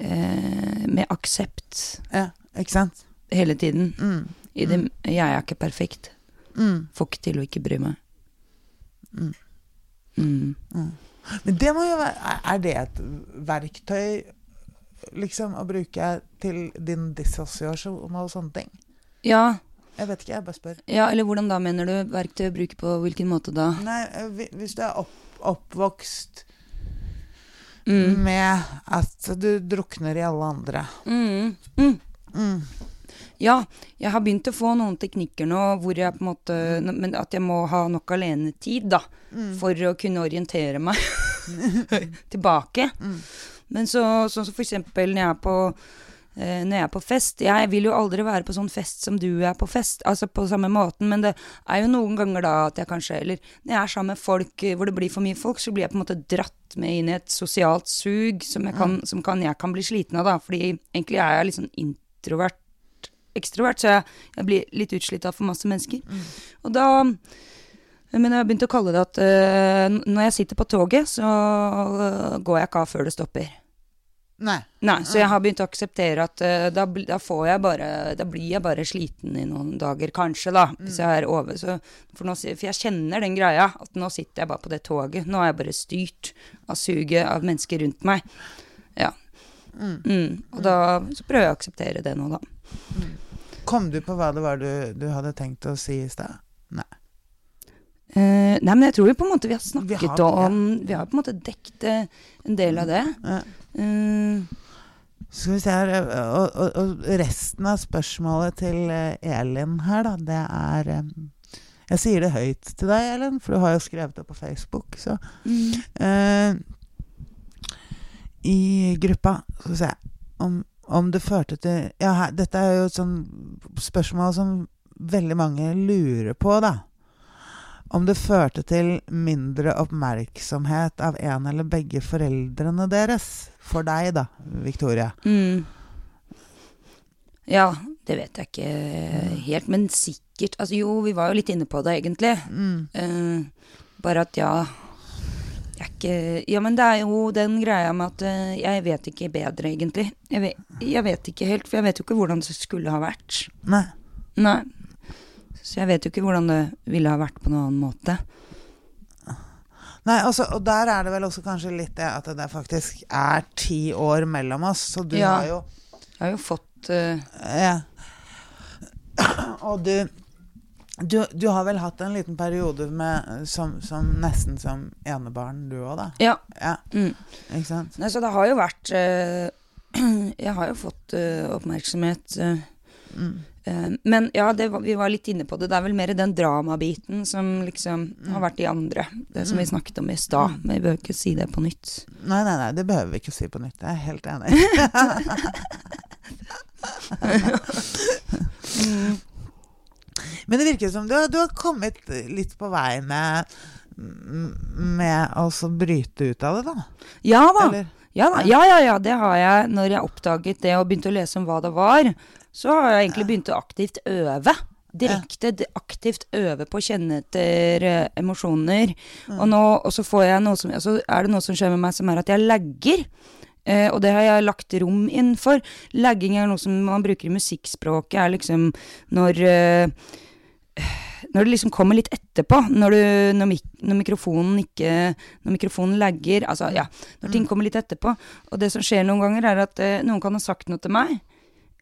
Eh, med aksept Ja, ikke sant? hele tiden. Mm. I det 'jeg er ikke perfekt'. Mm. Får ikke til å ikke bry meg. Mm. Mm. Men det må jo være er- det et verktøy liksom å bruke til din dissosiasjon og sånne ting? Ja, Jeg vet ikke, jeg bare spør. ja, eller hvordan da mener du verktøy å bruke på hvilken måte da? Nei, eh, hvis du er opp, oppvokst Mm. med at du drukner i alle andre Mm. Mm. Mm. Ja, jeg har begynt å få noen teknikker nå hvor jeg på en måte Men at jeg må ha nok alenetid, da. For å kunne orientere meg tilbake. Men så, sånn som for eksempel når jeg er på eh, når jeg er på fest Jeg vil jo aldri være på sånn fest som du er på fest, altså på samme måten, men det er jo noen ganger da at jeg kanskje Eller når jeg er sammen med folk eh, hvor det blir for mye folk, så blir jeg på en måte dratt med inn i et sosialt sug som jeg kan, som kan, jeg kan bli sliten av, da. Fordi egentlig er jeg litt sånn introvert ekstrovert, så jeg, jeg blir litt utslitt av for masse mennesker. Og da Men jeg har begynt å kalle det at uh, når jeg sitter på toget, så uh, går jeg ikke av før det stopper. Nei. Nei, så jeg har begynt å akseptere at uh, da, da får jeg bare Da blir jeg bare sliten i noen dager, kanskje, da. Hvis jeg er over. Så, for, nå, for jeg kjenner den greia, at nå sitter jeg bare på det toget. Nå er jeg bare styrt av suget av mennesker rundt meg. Ja. Mm. Og da så prøver jeg å akseptere det nå, da. Kom du på hva det var du, du hadde tenkt å si i stad? Nei. Uh, nei, men jeg tror jo på en måte vi har Vi snakket har om ja. Vi har på en måte dekket eh, en del av det. Ja. Uh, Skal vi se her Og, og, og resten av spørsmålet til Elin her, da, det er Jeg sier det høyt til deg, Elin, for du har jo skrevet det på Facebook, så mm, uh, I gruppa Skal vi se om, om det førte til Ja, her, dette er jo et sånt spørsmål som veldig mange lurer på, da. Om det førte til mindre oppmerksomhet av en eller begge foreldrene deres. For deg, da, Victoria. mm. Ja, det vet jeg ikke helt, men sikkert Altså jo, vi var jo litt inne på det, egentlig. Mm. Uh, bare at ja jeg ikke Ja, men det er jo den greia med at eh, jeg vet ikke bedre, egentlig. Jeg vet, jeg vet ikke helt, for jeg vet jo ikke hvordan det skulle ha vært. Nei. Nei. Så jeg vet jo ikke hvordan det ville ha vært på noen annen måte. Nei, også, og der er det vel også kanskje litt det at det faktisk er ti år mellom oss, så du Ja. har jo Jeg har jo fått uh, Ja. Og du, du Du har vel hatt en liten periode med, som, som nesten som enebarn, du òg, da? Ja. Ja, Mm. ikke sant? Nei, så det har jo vært øh, Jeg har jo fått øh, oppmerksomhet. Øh, Mm. men ja, det vi var litt inne på det. Det er vel mer den dramabiten som liksom har vært de andre. Det som vi snakket om i stad. Men vi behøver ikke si det på nytt. Nei, nei, nei, det behøver vi ikke si på nytt. Jeg er helt enig. Men det virker som du, har- du har kommet litt på vei med med å bryte ut av det, da. Ja da. Ja, da. ja, ja, ja, det har jeg. Når jeg oppdaget det og begynte å lese om hva det var, så har jeg egentlig begynt å aktivt øve. Direkte aktivt øve på å kjenne etter uh, emosjoner. Og, nå, og så, får jeg noe som, altså, er det noe som skjer med meg som er at jeg lagger. Eh, og det har jeg lagt rom inn for. Lagging er noe som man bruker i musikkspråket, er liksom når eh, når det liksom kommer litt etterpå, når, du, når, mik når mikrofonen ikke Når mikrofonen lagger Altså, ja. Når ting kommer litt etterpå. Og det som skjer noen ganger, er at eh, noen kan ha sagt noe til meg.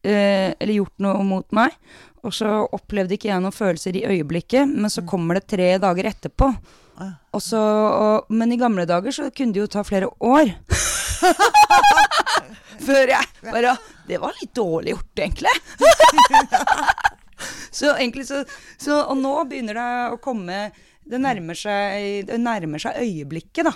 Eh, eller gjort noe mot meg. Og så opplevde ikke jeg noen følelser i øyeblikket, men så kommer det tre dager etterpå. Ah. Og så, og, men i gamle dager så kunne det jo ta flere år. Før jeg bare Det var litt dårlig gjort, egentlig. Så egentlig så, så Og nå begynner det å komme Det nærmer seg, det nærmer seg øyeblikket, da.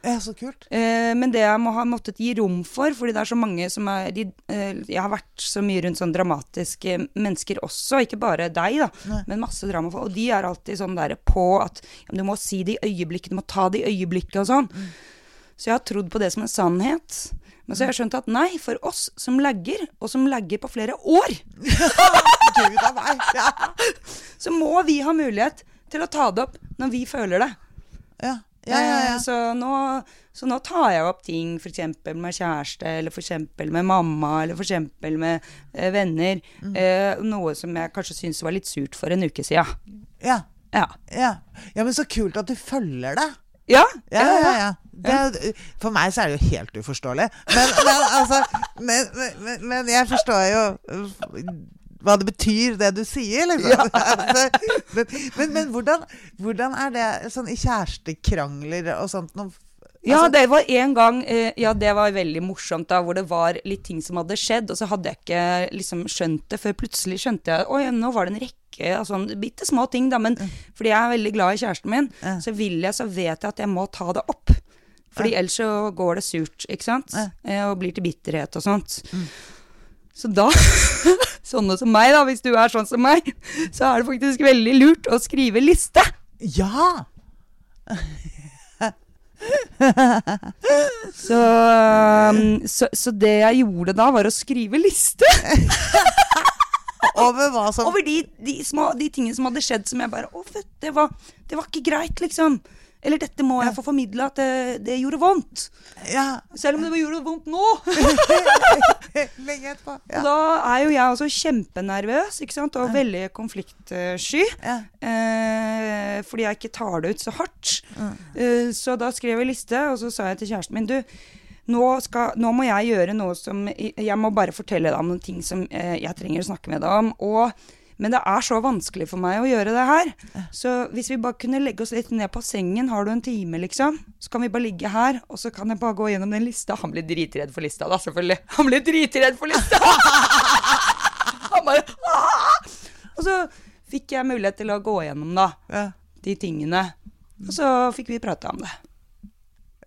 Ja, så kult. Eh, men det jeg må ha måttet gi rom for, fordi det er så mange som er de, eh, Jeg har vært så mye rundt sånn dramatiske mennesker også, ikke bare deg, da, Nei. men masse drama. Og de er alltid sånn der på at ja, du må si det i øyeblikket, du må ta det i øyeblikket og sånn. Så jeg har trodd på det som en sannhet. Men så har jeg skjønt at nei, for oss som lagger, og som lagger på flere år, Gud av meg. Ja. så må vi ha mulighet til å ta det opp når vi føler det. Ja. Ja, ja, ja. Eh, Så, nå, så nå tar jeg opp ting f.eks. med kjæreste, eller f.eks. med mamma, eller f.eks. med eh, venner. Mm. Eh, noe som jeg kanskje syntes var litt surt for en uke. Ja. Ja. ja, men så kult at du følger det. Ja, Ja, ja, ja. Det, for meg så er det jo helt uforståelig. Men, men altså men, men, men jeg forstår jo uh, hva det betyr, det du sier, liksom. Altså, men, men, men hvordan, hvordan er det sånn i kjærestekrangler og sånt noe Ja, Altså- det var en gang eh, Ja, det var veldig morsomt, da, hvor det var litt ting som hadde skjedd, og så hadde jeg ikke liksom skjønt det, før plutselig skjønte jeg Oi, nå var det en rekke altså, bitte små ting, da, men fordi jeg er veldig glad i kjæresten min, så vil jeg, så vet jeg at jeg må ta det opp. Fordi ellers så går det surt, ikke sant? Eh, Og blir til bitterhet og sånt. Så da, sånne som meg, da, hvis du er sånn som meg, så er det faktisk veldig lurt å skrive liste. Ja! Så, um, så, så det jeg gjorde da, var å skrive liste Over hva som over de, de, små, de tingene som hadde skjedd som jeg bare Å, fett, det var, det var ikke greit, liksom. Eller dette må jeg få formidla at det, det gjorde vondt. Ja, Selv om det gjorde vondt nå. lenge etterpå. Ja. da er jo jeg også kjempenervøs ikke sant? og veldig konfliktsky. Ja. Eh, fordi jeg ikke tar det ut så hardt. Eh, så da skrev jeg liste, og så sa jeg til kjæresten min Du, nå, skal, nå må jeg gjøre noe som Jeg må bare fortelle deg om noen ting som eh, jeg trenger å snakke med deg om. Og, men det er så vanskelig for meg å gjøre det her. Så hvis vi bare kunne legge oss litt ned på sengen, har du en time, liksom? Så kan vi bare ligge her, og så kan jeg bare gå gjennom den lista. Han blir dritredd for lista, da, selvfølgelig. Han blir dritredd for lista! Han bare! Og så fikk jeg mulighet til å gå gjennom, da, Ja. de tingene. Og så fikk vi prate om det.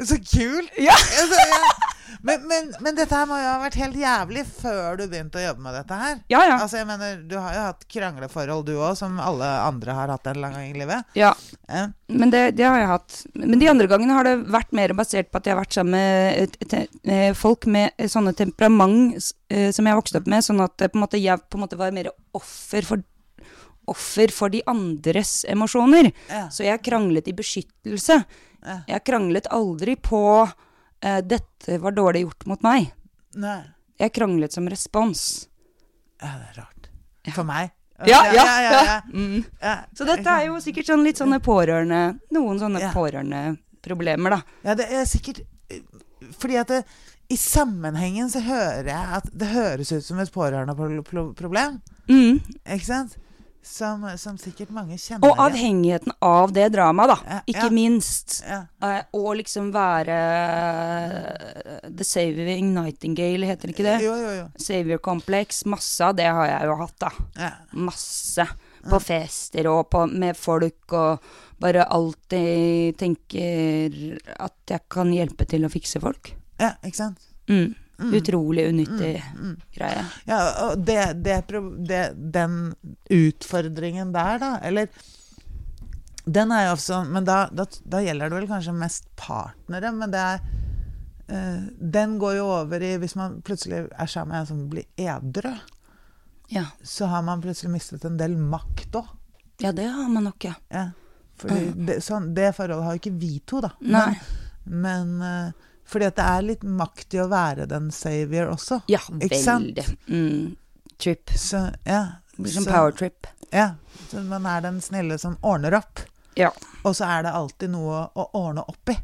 Så kul! Ja. Altså, ja. Men, men, men dette her må jo ha vært helt jævlig før du begynte å jobbe med dette her. Ja, ja. Altså, jeg mener, Du har jo hatt krangleforhold, du òg, som alle andre har hatt en lang gang i livet. Ja, Eh, men det, det har jeg hatt. Men de andre gangene har det vært mer basert på at jeg har vært sammen med et, et, et, folk med eh, sånne temperament eh, som jeg vokste opp med, sånn at eh, på en måte, jeg på en måte var mer offer for offer for de andres emosjoner. Ja. Så jeg kranglet i beskyttelse. Ja. Jeg kranglet aldri på eh, 'dette var dårlig gjort mot meg'. Nei. Jeg kranglet som respons. Ja, det er rart. For meg. Ja, ja, ja, ja, ja. Mm. Så dette er jo sikkert sånn litt sånne pårørende Noen sånne pårørendeproblemer, da. Ja, det er sikkert eh, Fordi at det, i sammenhengen så hører jeg at det høres ut som et pårørendeproblem. Mm. Ikke sant? Som, som sikkert mange kjenner Og avhengigheten av det dramaet, da. Ikke ja. minst. Ja. Eh, og liksom være eh, The Saving Nightingale, heter det ikke det? Jo, jo, jo. Savior Complex. Masse av det har jeg jo hatt, da. Ja. Masse. På fester og på, med folk, og bare alltid tenker at jeg kan hjelpe til å fikse folk. ja, ikke sant? Mm. Utrolig unyttig Mm. greie. Ja, og det, det, det, den utfordringen der, da, eller Den er jo også Men da, da, da gjelder det vel kanskje mest partnere, men det er uh, Den går jo over i Hvis man plutselig er sammen med en som blir edru, Ja. så har man plutselig mistet en del makt òg. ja, det har man nok, ja. Ja. Fordi det, sånn, det forholdet har jo ikke vi to, da. Nei. Men, men eh, fordi at det er litt makt i å være den savior også. Ja, veldig. Mm. Trip. Så, ja. Som power trip. Ja, så man er den snille som ordner opp. Ja. Og så er det alltid noe å ordne opp i.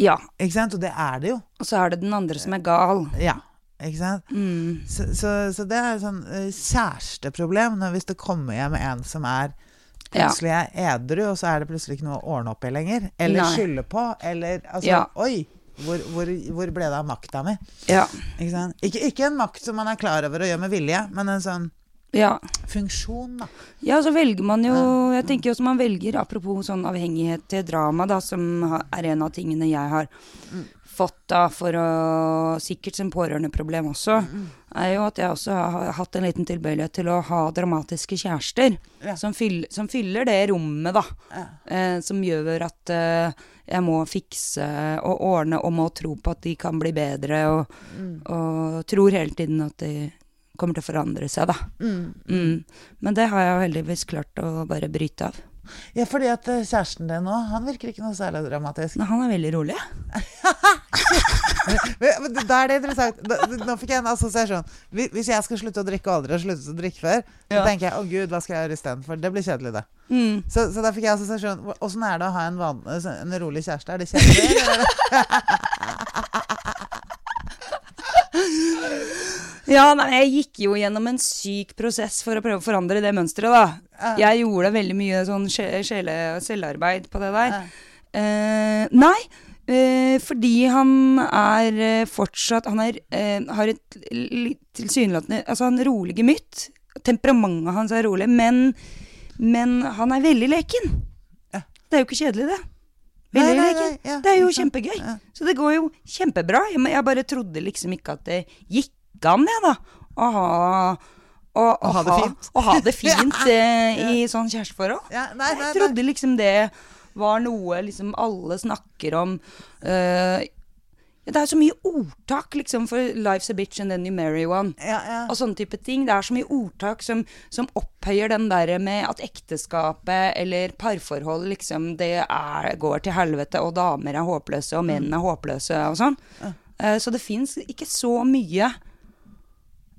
ja. Ikke sant? Og det er det jo. Og så er det den andre som er gal. Ja. Ikke sant? Mm. Så, så, så det er et sånn eh, kjæresteproblem hvis det kommer hjem en som er. Plutselig er edru, og så er det plutselig ikke noe å ordne opp i lenger. Eller skylde på. Eller altså Ja. Oi! Hvor, hvor, hvor ble det av makta mi? Ja. Ikke? Ikke, ikke en makt som man er klar over å gjøre med vilje, men en sånn ja. funksjon, da. Ja, så velger man jo Jeg tenker som man velger, apropos sånn avhengighet til drama, da, som er en av tingene jeg har fått da for å Sikkert som pårørendeproblem også, er jo at jeg også har hatt en liten tilbøyelighet til å ha dramatiske kjærester. Ja. Som, fyll, som fyller det rommet, da. Ja. Eh, som gjør at eh, jeg må fikse og ordne og må tro på at de kan bli bedre, og, og tror hele tiden at de kommer til å forandre seg, da. Mm. Men det har jeg jo heldigvis klart å bare bryte av. Ja, fordi at eh, kjæresten din nå, han virker ikke noe særlig dramatisk. Men han er veldig rolig. Men, da er det interessant. Da, nå fikk jeg en assosiasjon. Hvis jeg skal slutte å drikke og aldri har sluttet å drikke før, så Ja. tenker jeg å gud, hva skal jeg gjøre istedenfor? Det blir kjedelig, det. Mm. Så, så da fikk jeg assosiasjon. Åssen er det å ha en, van, en rolig kjæreste? Er det kjedelig? Ja, nei, jeg gikk jo gjennom en syk prosess for å prøve å forandre det mønsteret, da. Jeg gjorde veldig mye sånn sjele- og selvarbeid på det der. Eh, nei, uh, fordi han er eh, fortsatt Han er, uh, har et tilsynelatende Altså, han rolig gemytt. Temperamentet hans er rolig, men, men han er veldig leken. Det er jo ikke kjedelig, det. Nei, dere ikke? ja, det er jo kjempegøy. Ja. Så det går jo kjempebra. Jeg, bare trodde liksom ikke at det gikk an, jeg, da. Å ha å, å ha det fint. Å ha det fint eh, i sånn kjæresteforhold. Ja, nei, nei, Jeg trodde liksom det var noe liksom alle snakker om. eh, det er så mye ordtak, liksom, for 'life's a bitch and then you marry one'. Ja, ja. Og sånne type ting. Det er så mye ordtak som, som opphøyer den derre med at ekteskapet eller parforhold liksom det er, går til helvete, og damer er håpløse, og menn er håpløse og sånn. Ja. så det fins ikke så mye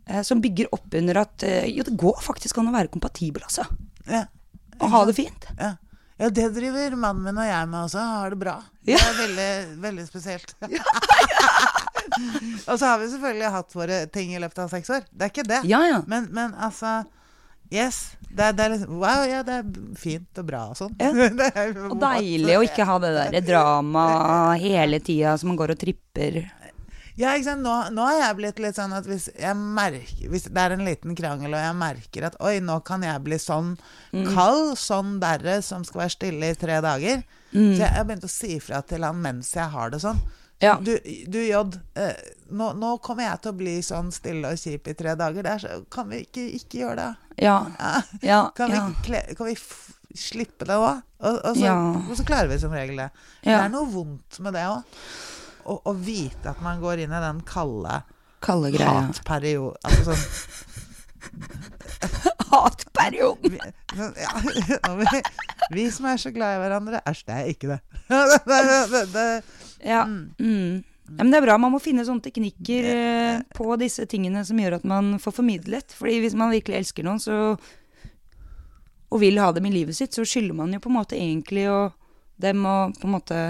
eh, som bygger opp under at eh, jo, det går faktisk an å være kompatibel, altså. ja. Og ha det fint. Ja. Ja, det driver mannen min og jeg med også. Har det bra. Det er veldig, veldig spesielt. og så har vi selvfølgelig hatt våre ting i løpet av seks år. Det er ikke det. Ja, ja. Men, men altså Yes. Det er, det er liksom Wow, ja, det er fint og bra og sånn. Og deilig å ikke ha det der dramaet hele tida som man går og tripper. Ja, ikke sant. Nå, nå har jeg blitt litt sånn at hvis jeg merker Hvis det er en liten krangel, og jeg merker at oi, nå kan jeg bli sånn Mm. kald, sånn derre, som skal være stille i tre dager Mm. Så jeg har begynt å si fra til han mens jeg har det sånn. Ja. Du, du J, eh, nå, nå kommer jeg til å bli sånn stille og kjip i tre dager. Det er så, kan vi ikke, ikke gjøre det? Ja. Ja. Kan vi, kle, kan vi slippe det òg? Og, og, og så klarer vi som regel det. Det er noe vondt med det òg. Å å vite at man går inn i den kalde Kalde hatperioden Altså sånn Hatperioden! vi, ja, vi, vi som er så glad i hverandre Æsj, det er ikke det. det, det, det, Ja. Mm. ja. Men det er bra. Man må finne sånne teknikker eh, på disse tingene som gjør at man får formidlet. Fordi hvis man virkelig elsker noen, så og vil ha dem i livet sitt, så skylder man jo på en måte egentlig å dem å på en måte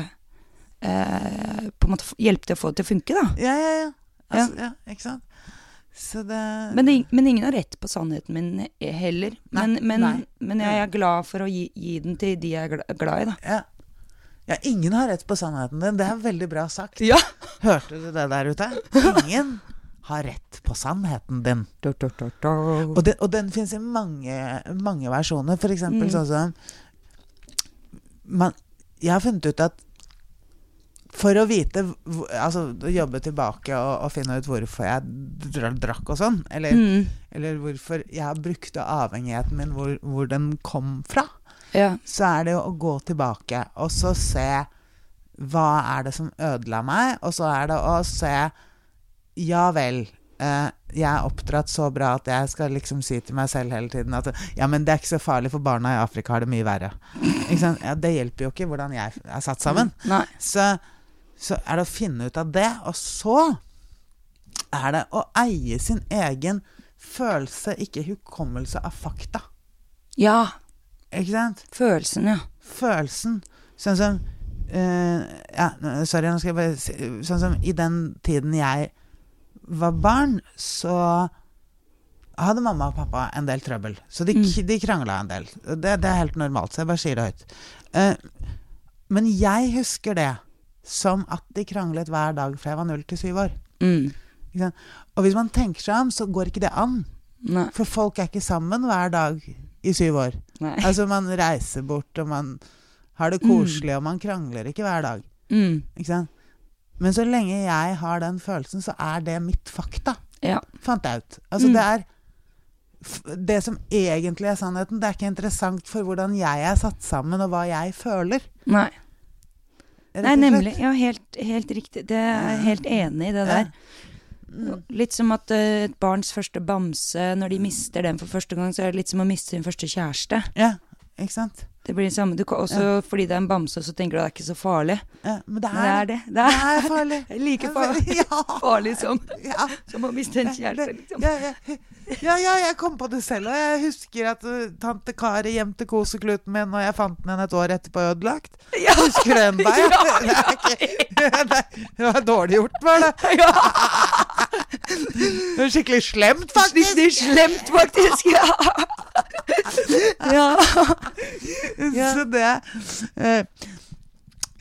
eh, På en måte hjelpe til å få det til å funke, da. Ja, ja, ja. Altså, ja. Ikke sant? Så det Men, det, men ingen har rett på sannheten min eh, heller. Nei, Men, men, nei. men jeg er glad for å gi, gi den til de jeg er glad i, da. ja. ja, ingen har rett på sannheten din. Det er veldig bra sagt. Ja. Hørte du det der ute? Ingen har rett på sannheten din. Og, den, og den fins i mange, mange versjoner. For eksempel Mm. sånn som man, Jeg har funnet ut at for å vite Altså jobbe tilbake og, og finne ut hvorfor jeg drakk og sånn, eller, Mm. eller hvorfor jeg brukte avhengigheten min, hvor, hvor den kom fra, Ja. så er det jo å gå tilbake og så se hva er det som ødela meg, og så er det å se Ja vel. eh, jeg er oppdratt så bra at jeg skal liksom si til meg selv hele tiden at ja, men det er ikke så farlig, for barna i Afrika har det mye verre. Ja, det hjelper jo ikke hvordan jeg er satt sammen. Nei. Så, så er det å finne ut av det, og så er det å eie sin egen følelse, ikke hukommelse av fakta. Ja. Ikke sant? Følelsen, ja. Følelsen. Sånn som uh, Ja, sorry, nå skal jeg bare si Sånn som i den tiden jeg var barn, så hadde mamma og pappa en del trøbbel. Så de, Mm. de krangla en del. Det, det er helt normalt, så jeg bare sier det høyt. Uh, men jeg husker det som at de kranglet hver dag fra jeg var null til syv år. Mm. Og hvis man tenker seg om, så går ikke det an. Nei. For folk er ikke sammen hver dag i syv år. Nei. Altså, man reiser bort, og man har det koselig, og man krangler ikke hver dag. Mm. Ikke sant? Men så lenge jeg har den følelsen, så er det mitt fakta, Ja. fant jeg ut. Altså, Mm. det er Det som egentlig er sannheten, det er ikke interessant for hvordan jeg er satt sammen, og hva jeg føler. Nei. Nei, nemlig. Ja, helt, helt riktig. Det er helt enig i det der. Mm. Litt som at eh, et barns første bamse, når de mister den for første gang, så er det litt som å miste sin første kjæreste. Ja, ikke sant? Det blir det samme. Du kan også fordi det er en bamse, så tenker du at det er ikke så farlig. Ja, men det Men er det er det. Det Det er, er farlig. like farlig, Ja. farlig som, ja. som å miste en kjæreste, liksom. Ja, ja, ja, ja, jeg kom på det selv, og jeg husker at uh, tante Kari gjemte kosekluten min, og jeg fant den igjen et år etterpå ødelagt. Ja. Husker du den? Ja. Ja, Det, er ikke, det var dårlig gjort, var det. Ja. Det var skikkelig slemt, faktisk. Skikkelig slemt, faktisk. Ja. ja. Ja. Så det eh,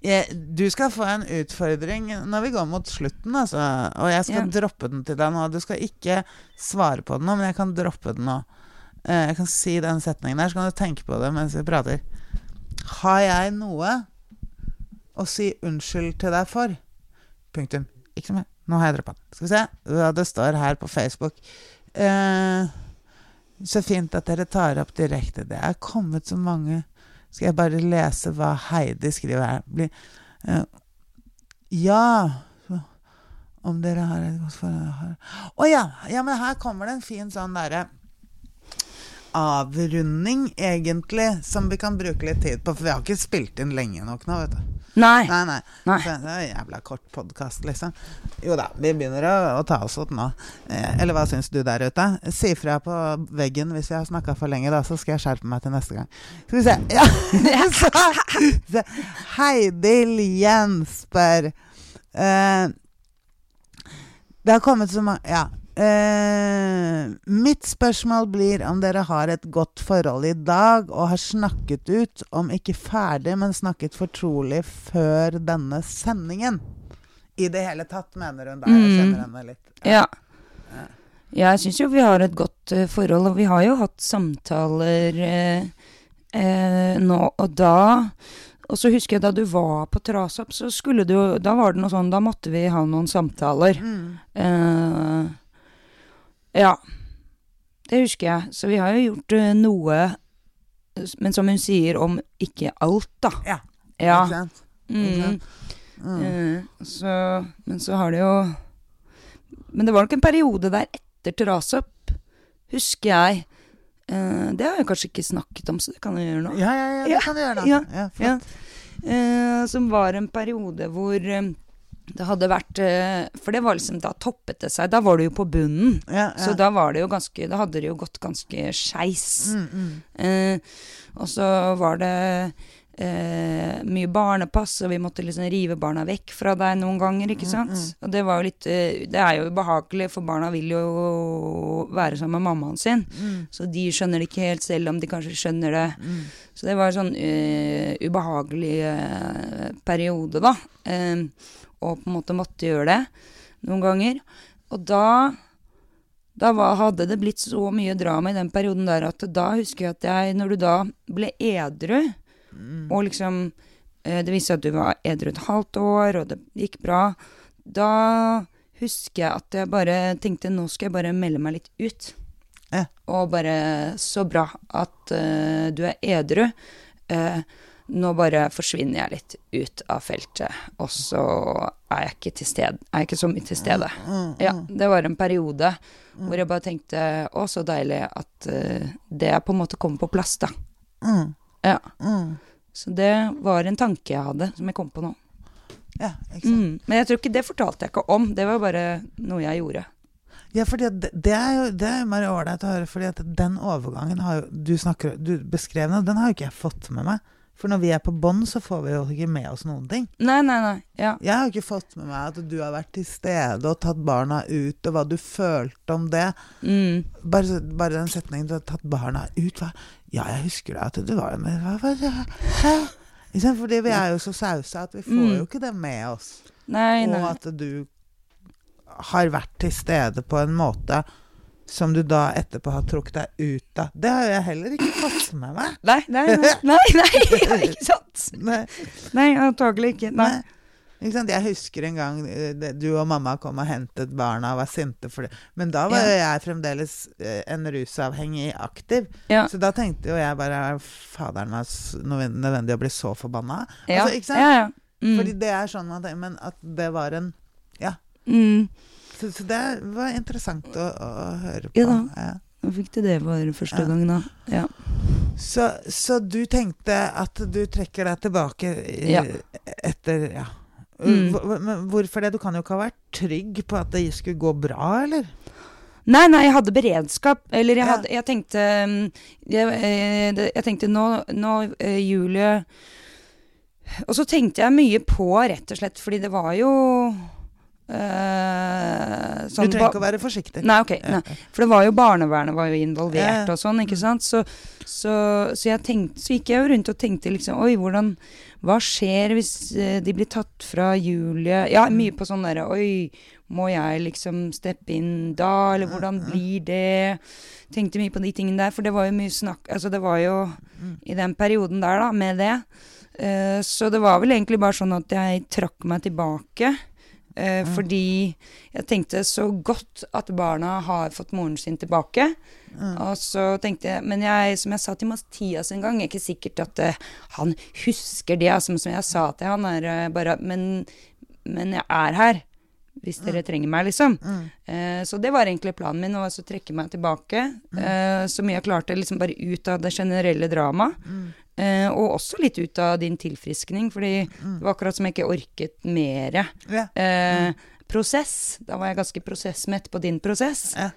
Jeg, du skal få en utfordring når vi går mot slutten, altså. Og jeg skal Ja. droppe den til deg nå. Du skal ikke svare på den nå, men jeg kan droppe den nå. Eh, Jeg kan si den setningen der, så kan du tenke på det mens vi prater. Har jeg noe å si unnskyld til deg for? Punktum. Ikke mer. Nå har jeg droppa den. Skal vi se det står her på Facebook. Eh, så fint at dere tar opp direkte. Det er kommet så mange Skal jeg bare lese hva Heidi skriver her? Blir, uh, ja Om dere har et godt forhold Å ja! Ja, men her kommer det en fin sånn derre avrunding, egentlig, som vi kan bruke litt tid på. For vi har ikke spilt inn lenge nok nå, vet du. Nei. Nei, nei. Nei. Så Det er en jævla kort podkast, liksom. Jo da, vi begynner å, å ta oss opp nå. Eh, eller hva syns du der ute? Si fra på veggen hvis vi har snakka for lenge, da, så skal jeg skjerpe meg til neste gang. Skal vi se. Ja. så, så, Heidi Lien spør eh, Det har kommet så mange Ja. Eh, mitt spørsmål blir om dere har et godt forhold i dag og har snakket ut, om ikke ferdig, men snakket fortrolig før denne sendingen. I det hele tatt, mener hun da. Jeg Mm. kjenner henne litt. Ja. Jeg syns jo vi har et godt uh, forhold, og vi har jo hatt samtaler uh, nå og da. Og så husker jeg da du var på Trasopp, så skulle du Da var det noe sånn, da måtte vi ha noen samtaler. Mm. Ja. Det husker jeg. Så vi har jo gjort eh, noe, men som hun sier, om ikke alt, da. Ja. Ja. Ikke sant? Ikke Mm. sant? Mm. Eh, så, men så har det jo Men det var nok en periode der etter Terrasøp, husker jeg. Eh, det har jeg kanskje ikke snakket om, så det kan jeg gjøre nå. Ja, ja, ja, det Ja, kan du gjøre, da. ja, Ja, Ja. flott. Eh, som var en periode hvor eh, det hadde vært eh, For det var liksom Da toppet det seg. Da var du jo på bunnen. Ja, ja. Så da var det jo ganske Da hadde det jo gått ganske skeis. mm, mm. Eh, og så var det eh, mye barnepass, og vi måtte liksom rive barna vekk fra deg noen ganger, ikke sant. mm. Og det var jo litt eh, Det er jo ubehagelig, for barna vil jo være sammen med mammaen sin. Mm, Så de skjønner det ikke helt, selv om de kanskje skjønner det. mm. Så det var en sånn uh, ubehagelig uh, periode, da. Eh, og på en måte måtte gjøre det noen ganger. Og da da var, hadde det blitt så mye drama i den perioden der at da husker jeg at jeg, når du da ble edru, Mm. og liksom eh, Det viste seg at du var edru et halvt år, og det gikk bra. Da husker jeg at jeg bare tenkte nå skal jeg bare melde meg litt ut. Ja. Og bare Så bra at uh, du er edru. Eh, nå bare forsvinner jeg litt ut av feltet, og så er jeg ikke til stede. Er jeg ikke så mye til stede. Mm, Ja, mm. det var en periode hvor jeg bare tenkte å, så deilig at eh, det på en måte kommet på plass, da. Mm, Ja. mm. Så det var en tanke jeg hadde, som jeg kom på nå. Ja. Mm. Men jeg tror ikke det fortalte jeg ikke om, det var bare noe jeg gjorde. Ja, fordi det, det er jo det er bare ålreit å høre, fordi den overgangen har jo du, snakker, du beskrev nå, den har jo ikke jeg fått med meg. For når vi er på bånn, så får vi jo ikke med oss noen ting. Nei, nei, nei. Ja. Jeg har ikke fått med meg at du har vært til stede og tatt barna ut, og hva du følte om det. Mm. Bare, bare den setningen du har tatt barna ut hva? Ja, jeg husker det, at du var med hva, hva, hva? Fordi vi er jo så sausa at vi får Mm. jo ikke det med oss. Nei, Og at du har vært til stede på en måte som du da etterpå har trukket deg ut av. Det har jeg heller ikke fått med meg. Nei, nei, nei, nei, nei, ikke sant? Nei, Nei, antagelig ikke. Nei. nei. Ikke sant? Jeg husker en gang eh, du og mamma kom og hentet barna og var sinte for det. Men da var ja. jeg fremdeles eh, en rusavhengig aktiv. Ja. Så da tenkte jo jeg bare Faderen nø- nødvendig å bli så forbanna? Ja, Altså, ikke sant? ja, ja. Mm. Fordi det er sånn man tenker, Men at det var en Ja. Mm. Så, så det var interessant å, å høre på. Ja da. Ja. Nå fikk du det for første Ja. gang, da. Ja. Så, så du tenkte at du trekker deg tilbake i, Ja. etter Ja. Mm. Men hvorfor det? Du kan jo ikke ha vært trygg på at det skulle gå bra, eller? Nei, nei, jeg hadde beredskap. Eller jeg, hadde, jeg tenkte mm, jeg, eh, jeg tenkte nå, nå eh, Julie Og så tenkte jeg mye på, rett og slett, fordi det var jo Du sånn trenger ikke å være forsiktig. Nei, ok. Nei. For det var jo barnevernet var jo involvert og sånn, ikke sant. Så, så, så jeg tenkte, så gikk jeg jo rundt og tenkte liksom Oi, hvordan Hva skjer hvis eh, de blir tatt fra Julie Ja, mye på sånn derre Oi, må jeg liksom steppe inn da, eller hvordan blir det? Tenkte mye på de tingene der, for det var jo mye snakk Altså, det var jo i den perioden der, da, med det. Uh, så det var vel egentlig bare sånn at jeg trakk meg tilbake. Eh, Fordi jeg tenkte så godt at barna har fått moren sin tilbake. Og så tenkte jeg Men jeg, som jeg sa til Mathias en gang, er ikke sikkert at uh, han husker det. Altså, som jeg sa til han, er uh, bare men, men jeg er her. Hvis dere trenger meg, liksom. Eh, så det var egentlig planen min, å trekke meg tilbake eh, så mye jeg klarte, liksom bare ut av det generelle dramaet. Eh, og også litt ut av din tilfriskning, fordi det var akkurat som jeg ikke orket mere Yeah. eh, prosess. Da var jeg ganske prosessmett på din prosess. Yeah.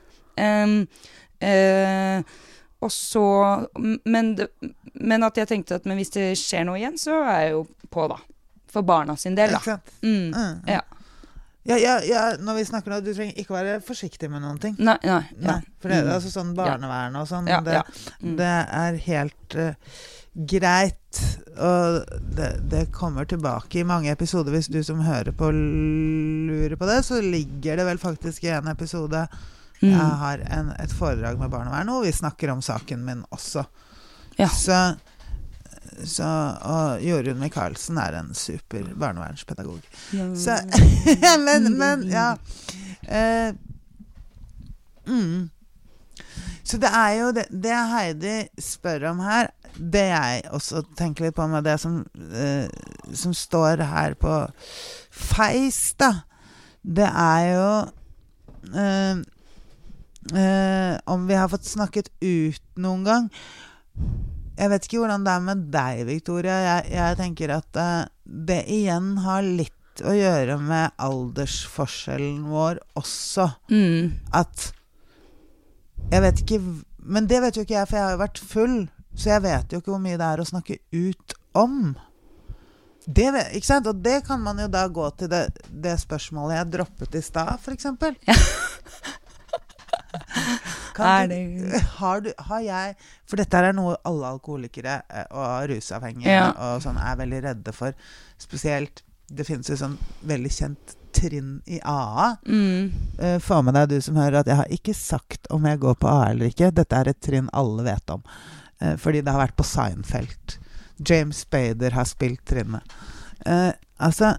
Eh, og så men, men at jeg tenkte at men hvis det skjer noe igjen, så er jeg jo på, da. For barna sin del, da. sant? Mm, Mm. ja. Ja, ja, ja, når vi snakker nå, du trenger ikke være forsiktig med noen ting. Nei, nei. Nei, for det, Mm. altså sånn barnevern og sånn, det. Mm. det er helt eh, greit. Og det, det kommer tilbake i mange episoder. Hvis du som hører på lurer på det, så ligger det vel faktisk i en episode Mm. jeg har en, et foredrag med barnevern, og vi snakker om saken min også. Ja. Så, så Og Jorunn Michaelsen er en super barnevernspedagog. Så, men, men, ja. Eh, mm. Så det er jo det, det Heidi spør om her, det jeg også tenker litt på med det som, eh, som står her på Feis, da, det er jo eh, eh, Om vi har fått snakket ut noen gang. Jeg vet ikke hvordan det er med deg, Victoria. Jeg, jeg tenker at eh, det igjen har litt å gjøre med aldersforskjellen vår også. Mm. At Jeg vet ikke Men det vet jo ikke jeg, for jeg har jo vært full. Så jeg vet jo ikke hvor mye det er å snakke ut om. Det ikke sant? Og det kan man jo da gå til det, det spørsmålet jeg droppet i stad, f.eks. Er Kan du, har, du, har jeg For dette er noe alle alkoholikere eh, og rusavhengige Ja. og sånn er veldig redde for. Spesielt Det finnes jo sånn veldig kjent trinn i AA. mm. Eh, Få med deg, du som hører, at jeg har ikke sagt om jeg går på AA eller ikke. Dette er et trinn alle vet om. Eh, fordi det har vært på Seinfeld. James Spader har spilt trinnet. Eh, altså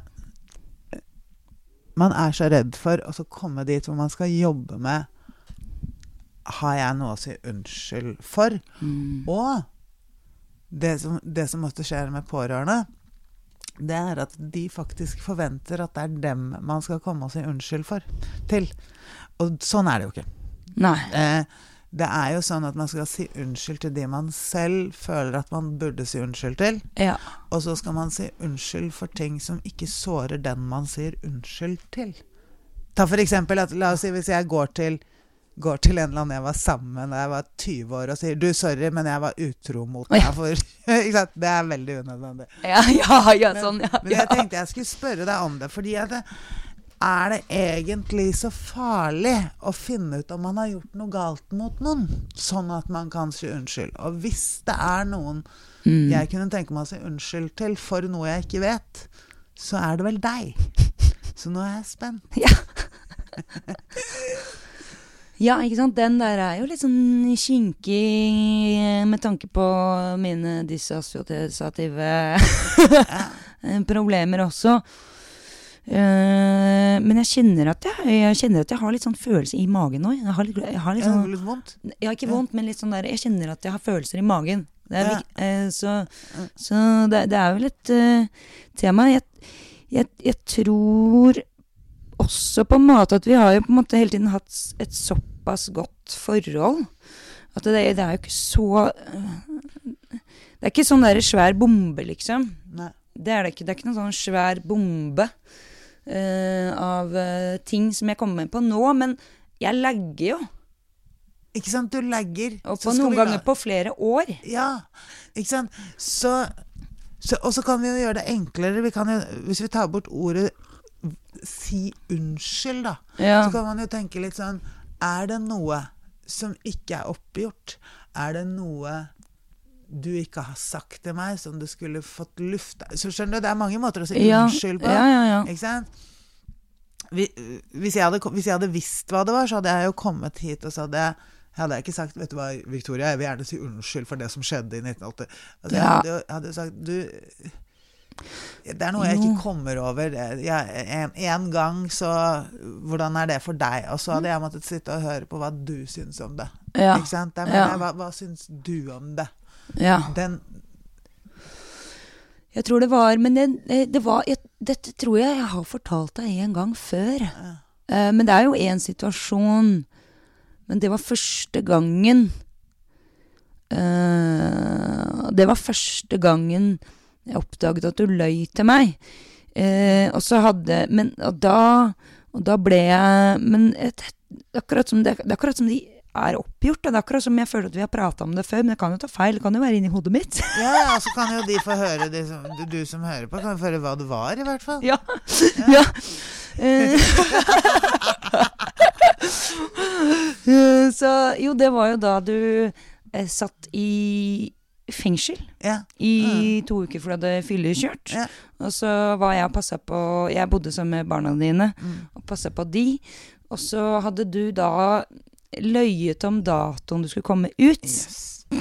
Man er så redd for å komme dit hvor man skal jobbe med Har jeg noe å si unnskyld for? Mm. Og det som, det som ofte skjer med pårørende, det er at de faktisk forventer at det er dem man skal komme og si unnskyld for, til. Og sånn er det jo ikke. Nei. Eh, det er jo sånn at man skal si unnskyld til de man selv føler at man burde si unnskyld til. Ja. Og så skal man si unnskyld for ting som ikke sårer den man sier unnskyld til. Ta for eksempel at la oss si hvis jeg går til Går til en eller annen jeg var sammen med da jeg var 20 år og sier 'du, sorry, men jeg var utro mot deg', for? Det er veldig unødvendig. Ja, ja, ja, sånn, ja. Men men jeg tenkte jeg skulle spørre deg om det, fordi at det, er det egentlig så farlig å finne ut om man har gjort noe galt mot noen, sånn at man kan si unnskyld? Og hvis det er noen Mm. jeg kunne tenke meg å si unnskyld til for noe jeg ikke vet, så er det vel deg. Så nå er jeg spent. Ja, ikke sant. Den der er jo litt sånn kinkig med tanke på mine dissosiative problemer også. Eh, men jeg kjenner, at jeg, jeg kjenner at jeg har litt sånn følelse i magen nå. Jeg har litt, jeg har litt sånn, litt vondt? ja, ikke Ja. vondt, men litt sånn der Jeg kjenner at jeg har følelser i magen. Det er, eh, så så det, det er vel et uh, tema. Jeg, jeg, jeg tror også på en måte at vi har jo på en måte hele tiden hatt et såpass godt forhold. At det, det er jo ikke så Det er ikke sånn der svær bombe, liksom. Nei. Det er det ikke. Det er ikke noen sånn svær bombe av eh, ting som jeg kommer med på nå. Men jeg lagger jo. Ikke sant? Du legger. Og på noen ganger på flere år. Ja, ikke sant? Så, så, og så kan vi jo gjøre det enklere. Vi kan jo, hvis vi tar bort ordet si unnskyld, da, Ja. så kan man jo tenke litt sånn Er det noe som ikke er oppgjort? Er det noe du ikke har sagt til meg, som du skulle fått lufta Så skjønner du, det er mange måter å si Ja, unnskyld på. ja, ja, ja. Ikke sant? Hvis, jeg hadde, hvis jeg hadde visst hva det var, så hadde jeg jo kommet hit og så hadde jeg hadde jeg ikke sagt Vet du hva, Victoria, jeg vil gjerne si unnskyld for det som skjedde i 1980. Altså, jeg, hadde, jeg hadde sagt Du Det er noe jeg ikke kommer over. Det- Jeg, en, en gang, så Hvordan er det for deg? Og så hadde jeg måttet sitte og høre på hva du syns om det. Ja. Ikke sant? Der men, Ja. hva, hva syns du om det? Ja. Den Jeg tror det var Men det, det var jeg, Dette tror jeg jeg har fortalt deg en gang før. Eh, men det er jo én situasjon. Men det var første gangen uh, Det var første gangen jeg oppdaget at du løy til meg. Uh, og så hadde Men og da, og da ble jeg Men et, akkurat som det, det er akkurat som de er oppgjort. Det er akkurat som jeg føler at vi har prata om det før, men det kan jo ta feil. Det kan jo være inni hodet mitt. Ja, ja, så kan jo de få høre det som, du, du som hører på, kan få høre hva det var, i hvert fall. Ja. ja. Så jo, det var jo da du eh, satt i fengsel Ja. i to uker fordi du hadde fyllekjørt. Ja. Og så var jeg og passa på Jeg bodde sammen med barna dine Mm. og passa på de. Og så hadde du da løyet om datoen du skulle komme ut. Yes.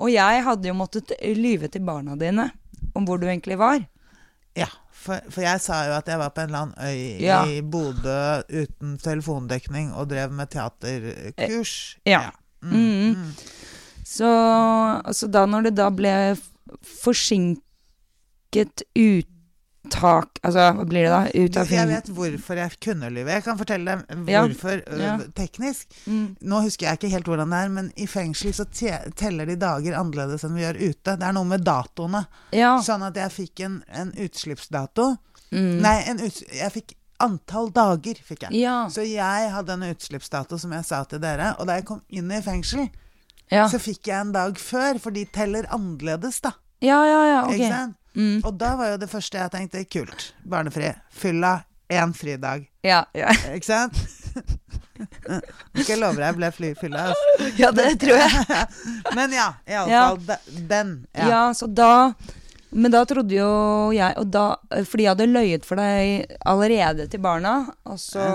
Og jeg hadde jo måttet lyve til barna dine om hvor du egentlig var. Ja, for, for jeg sa jo at jeg var på en eller annen øy Ja. i Bodø uten telefondekning og drev med teaterkurs. Ja. Mm. Mm. Mm. Så så da når det da ble forsinket forsinket uttak Altså, hva blir det da? Ut av Jeg vet hvorfor jeg kunne lyve. Jeg kan fortelle deg hvorfor ja. Ja. teknisk. Mm. Nå husker jeg ikke helt hvordan det er, men i fengsel så te teller de dager annerledes enn vi gjør ute. Det er noe med datoene. Ja. Sånn at jeg fikk en, en utslippsdato. Mm. Nei, en ut, jeg fikk antall dager, fikk jeg. Så jeg hadde en utslippsdato som jeg sa til dere. Og da jeg kom inn i fengsel, Ja. så fikk jeg en dag før, for de teller annerledes, da. ja, ja, ja, Ikke sant? Mm. Og da var jo det første jeg tenkte kult. Barnefri. Fylla. Én fridag. Ja, ja. Ikke sant? Skal jeg love deg, jeg ble fly fylla. Altså. ja, det tror jeg. Men ja, iallfall ja. den. Ja. Ja. så da Men da trodde jo jeg og da, Fordi jeg hadde løyet for deg allerede til barna, og så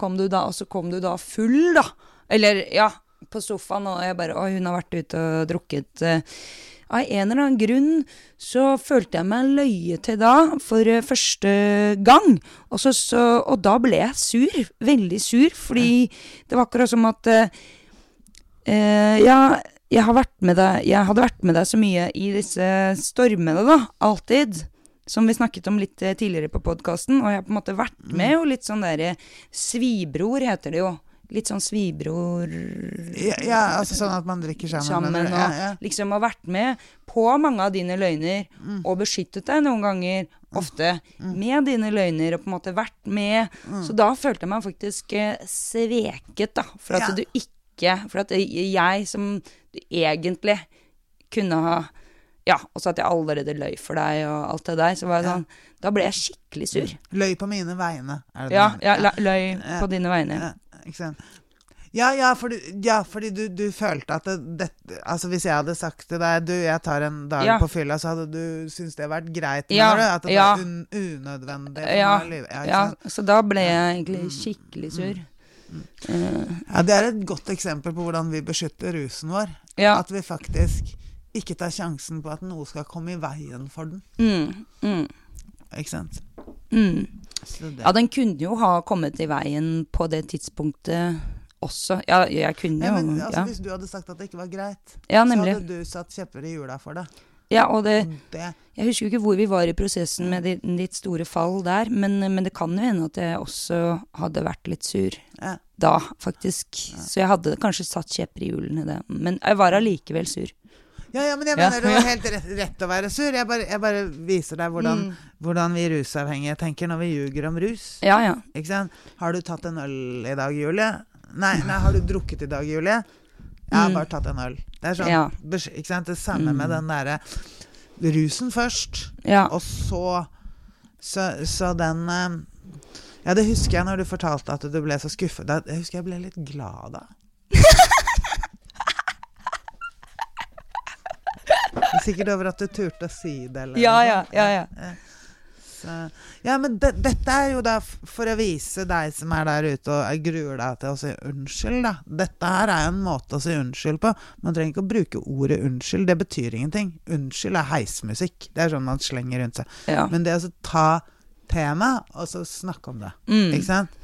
kom du da, og så kom du da full, da. Eller, ja, på sofaen, og jeg bare Å, hun har vært ute og drukket. eh. Av en eller annen grunn så følte jeg meg løyet til da, for eh, første gang. Og, så, så, og da ble jeg sur. Veldig sur, fordi det var akkurat som at eh, Eh, ja, jeg, har vært med deg, jeg hadde vært med deg så mye i disse stormene, da. Alltid. Som vi snakket om litt eh, tidligere på podkasten. Og jeg har på en måte vært med, og litt sånn derre Svibror heter det jo. Litt sånn svibror Ja, ja, altså sånn at man drikker sammen. sammen og ja, liksom har vært med på mange av dine løgner, Mm. og beskyttet deg noen ganger, ofte, med dine løgner, og på en måte vært med. Mm. Så da følte jeg meg faktisk eh, sveket, da, for at du ikke For at jeg som egentlig kunne ha Ja, og så at jeg allerede løy for deg og alt det der, så var jeg sånn Da ble jeg skikkelig sur. Løy på mine vegne. Er det Ja, det? ja løy Ja. på dine vegne. Ja, ikke sant. Ja, ja, fordi, ja, fordi du, du følte at det, det Altså Hvis jeg hadde sagt til deg Du, jeg tar en dag Ja. på fylla, så hadde du syntes det vært greit? Ja, du? At det ja. var un, unødvendig? Ja, ja, Ja. Mm. så da ble jeg egentlig skikkelig sur. Eh, ja, det er et godt eksempel på hvordan vi beskytter rusen vår. At vi faktisk ikke tar sjansen på at noe skal komme i veien for den. Mm, mm, Ikke sant? mm. Ja, den kunne jo ha kommet i veien på det tidspunktet også. Ja, jeg kunne Ja, jo men, altså, ja. Hvis du hadde sagt at det ikke var greit, ja, så hadde du satt kjepper i hjula for det. Ja, og det, det jeg husker jo ikke hvor vi var i prosessen med ditt, ditt store fall der, men, men det kan jo hende at jeg også hadde vært litt sur ja. da, faktisk. Så jeg hadde kanskje satt kjepper i hjulene det. Men jeg var allikevel sur. Ja, ja, men jeg mener det var helt rett, rett å være sur. Jeg bare, jeg bare viser deg hvordan, Mm. hvordan vi rusavhengige tenker når vi ljuger om rus. Ja, ja. Ikke sant? Har du tatt en øl i dag, Julie? Nei, nei har du drukket i dag, Julie? Jeg har Mm. bare tatt en øl. Det er sånn, Ja. ikke sant? Det samme med Mm. den derre rusen først, Ja. og så Så, så den eh, Ja, det husker jeg når du fortalte at du ble så skuffet. Jeg husker jeg ble litt glad da. Sikkert over at du turte å si det. Eller Ja, ja, ja, ja. Så, ja, men de, dette er jo da for å vise deg som er der ute og er gruer deg til å si unnskyld, da. Dette her er en måte å si unnskyld på. Man trenger ikke å bruke ordet unnskyld, det betyr ingenting. Unnskyld er heismusikk. Det er sånn man slenger rundt seg. Ja. Men det å ta tema, og så snakke om det, Mm. ikke sant?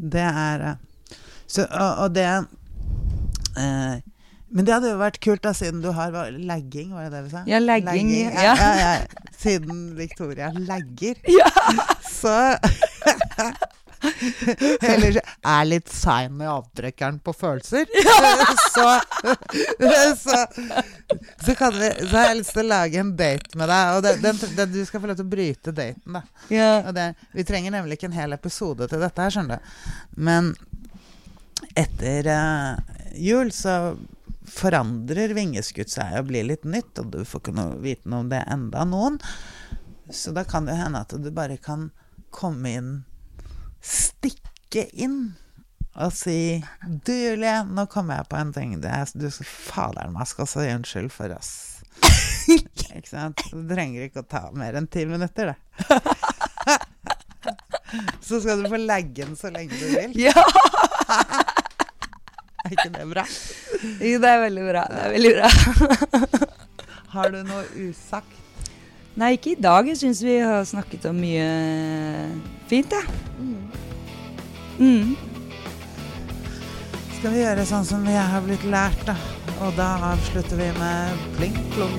Det er eh, så, og, og det eh, Men det hadde jo vært kult, da, siden du har lagging, var det det vi sa? Ja, lagging, ja. ja. ja. Siden Victoria lagger, Ja. så Eller er litt sein i avtrekkeren på følelser. så, så, så, kan vi, så har jeg lyst til å lage en date med deg. Og det, den, den, du skal få lov til å bryte daten, da. ja. Og det, vi trenger nemlig ikke en hel episode til dette her, skjønner du. Men etter uh, jul så forandrer vingeskudd seg og blir litt nytt, og du får ikke noe, vite noe om det enda noen. Så da kan det hende at du bare kan komme inn Stikke inn og si Du, Julie, nå kommer jeg på en ting. Det er, du faderen meg skal si unnskyld for oss. ikke sant? Du trenger ikke å ta mer enn ti minutter, det. så skal du få legge den så lenge du vil. ja. Er ikke det bra? Jo, det er veldig bra. Det er veldig bra. Har du noe usagt? Nei, ikke i dag. Jeg syns vi har snakket om mye fint, jeg. Mm. Skal vi gjøre sånn som vi har blitt lært, da? Og da avslutter vi med pling plong.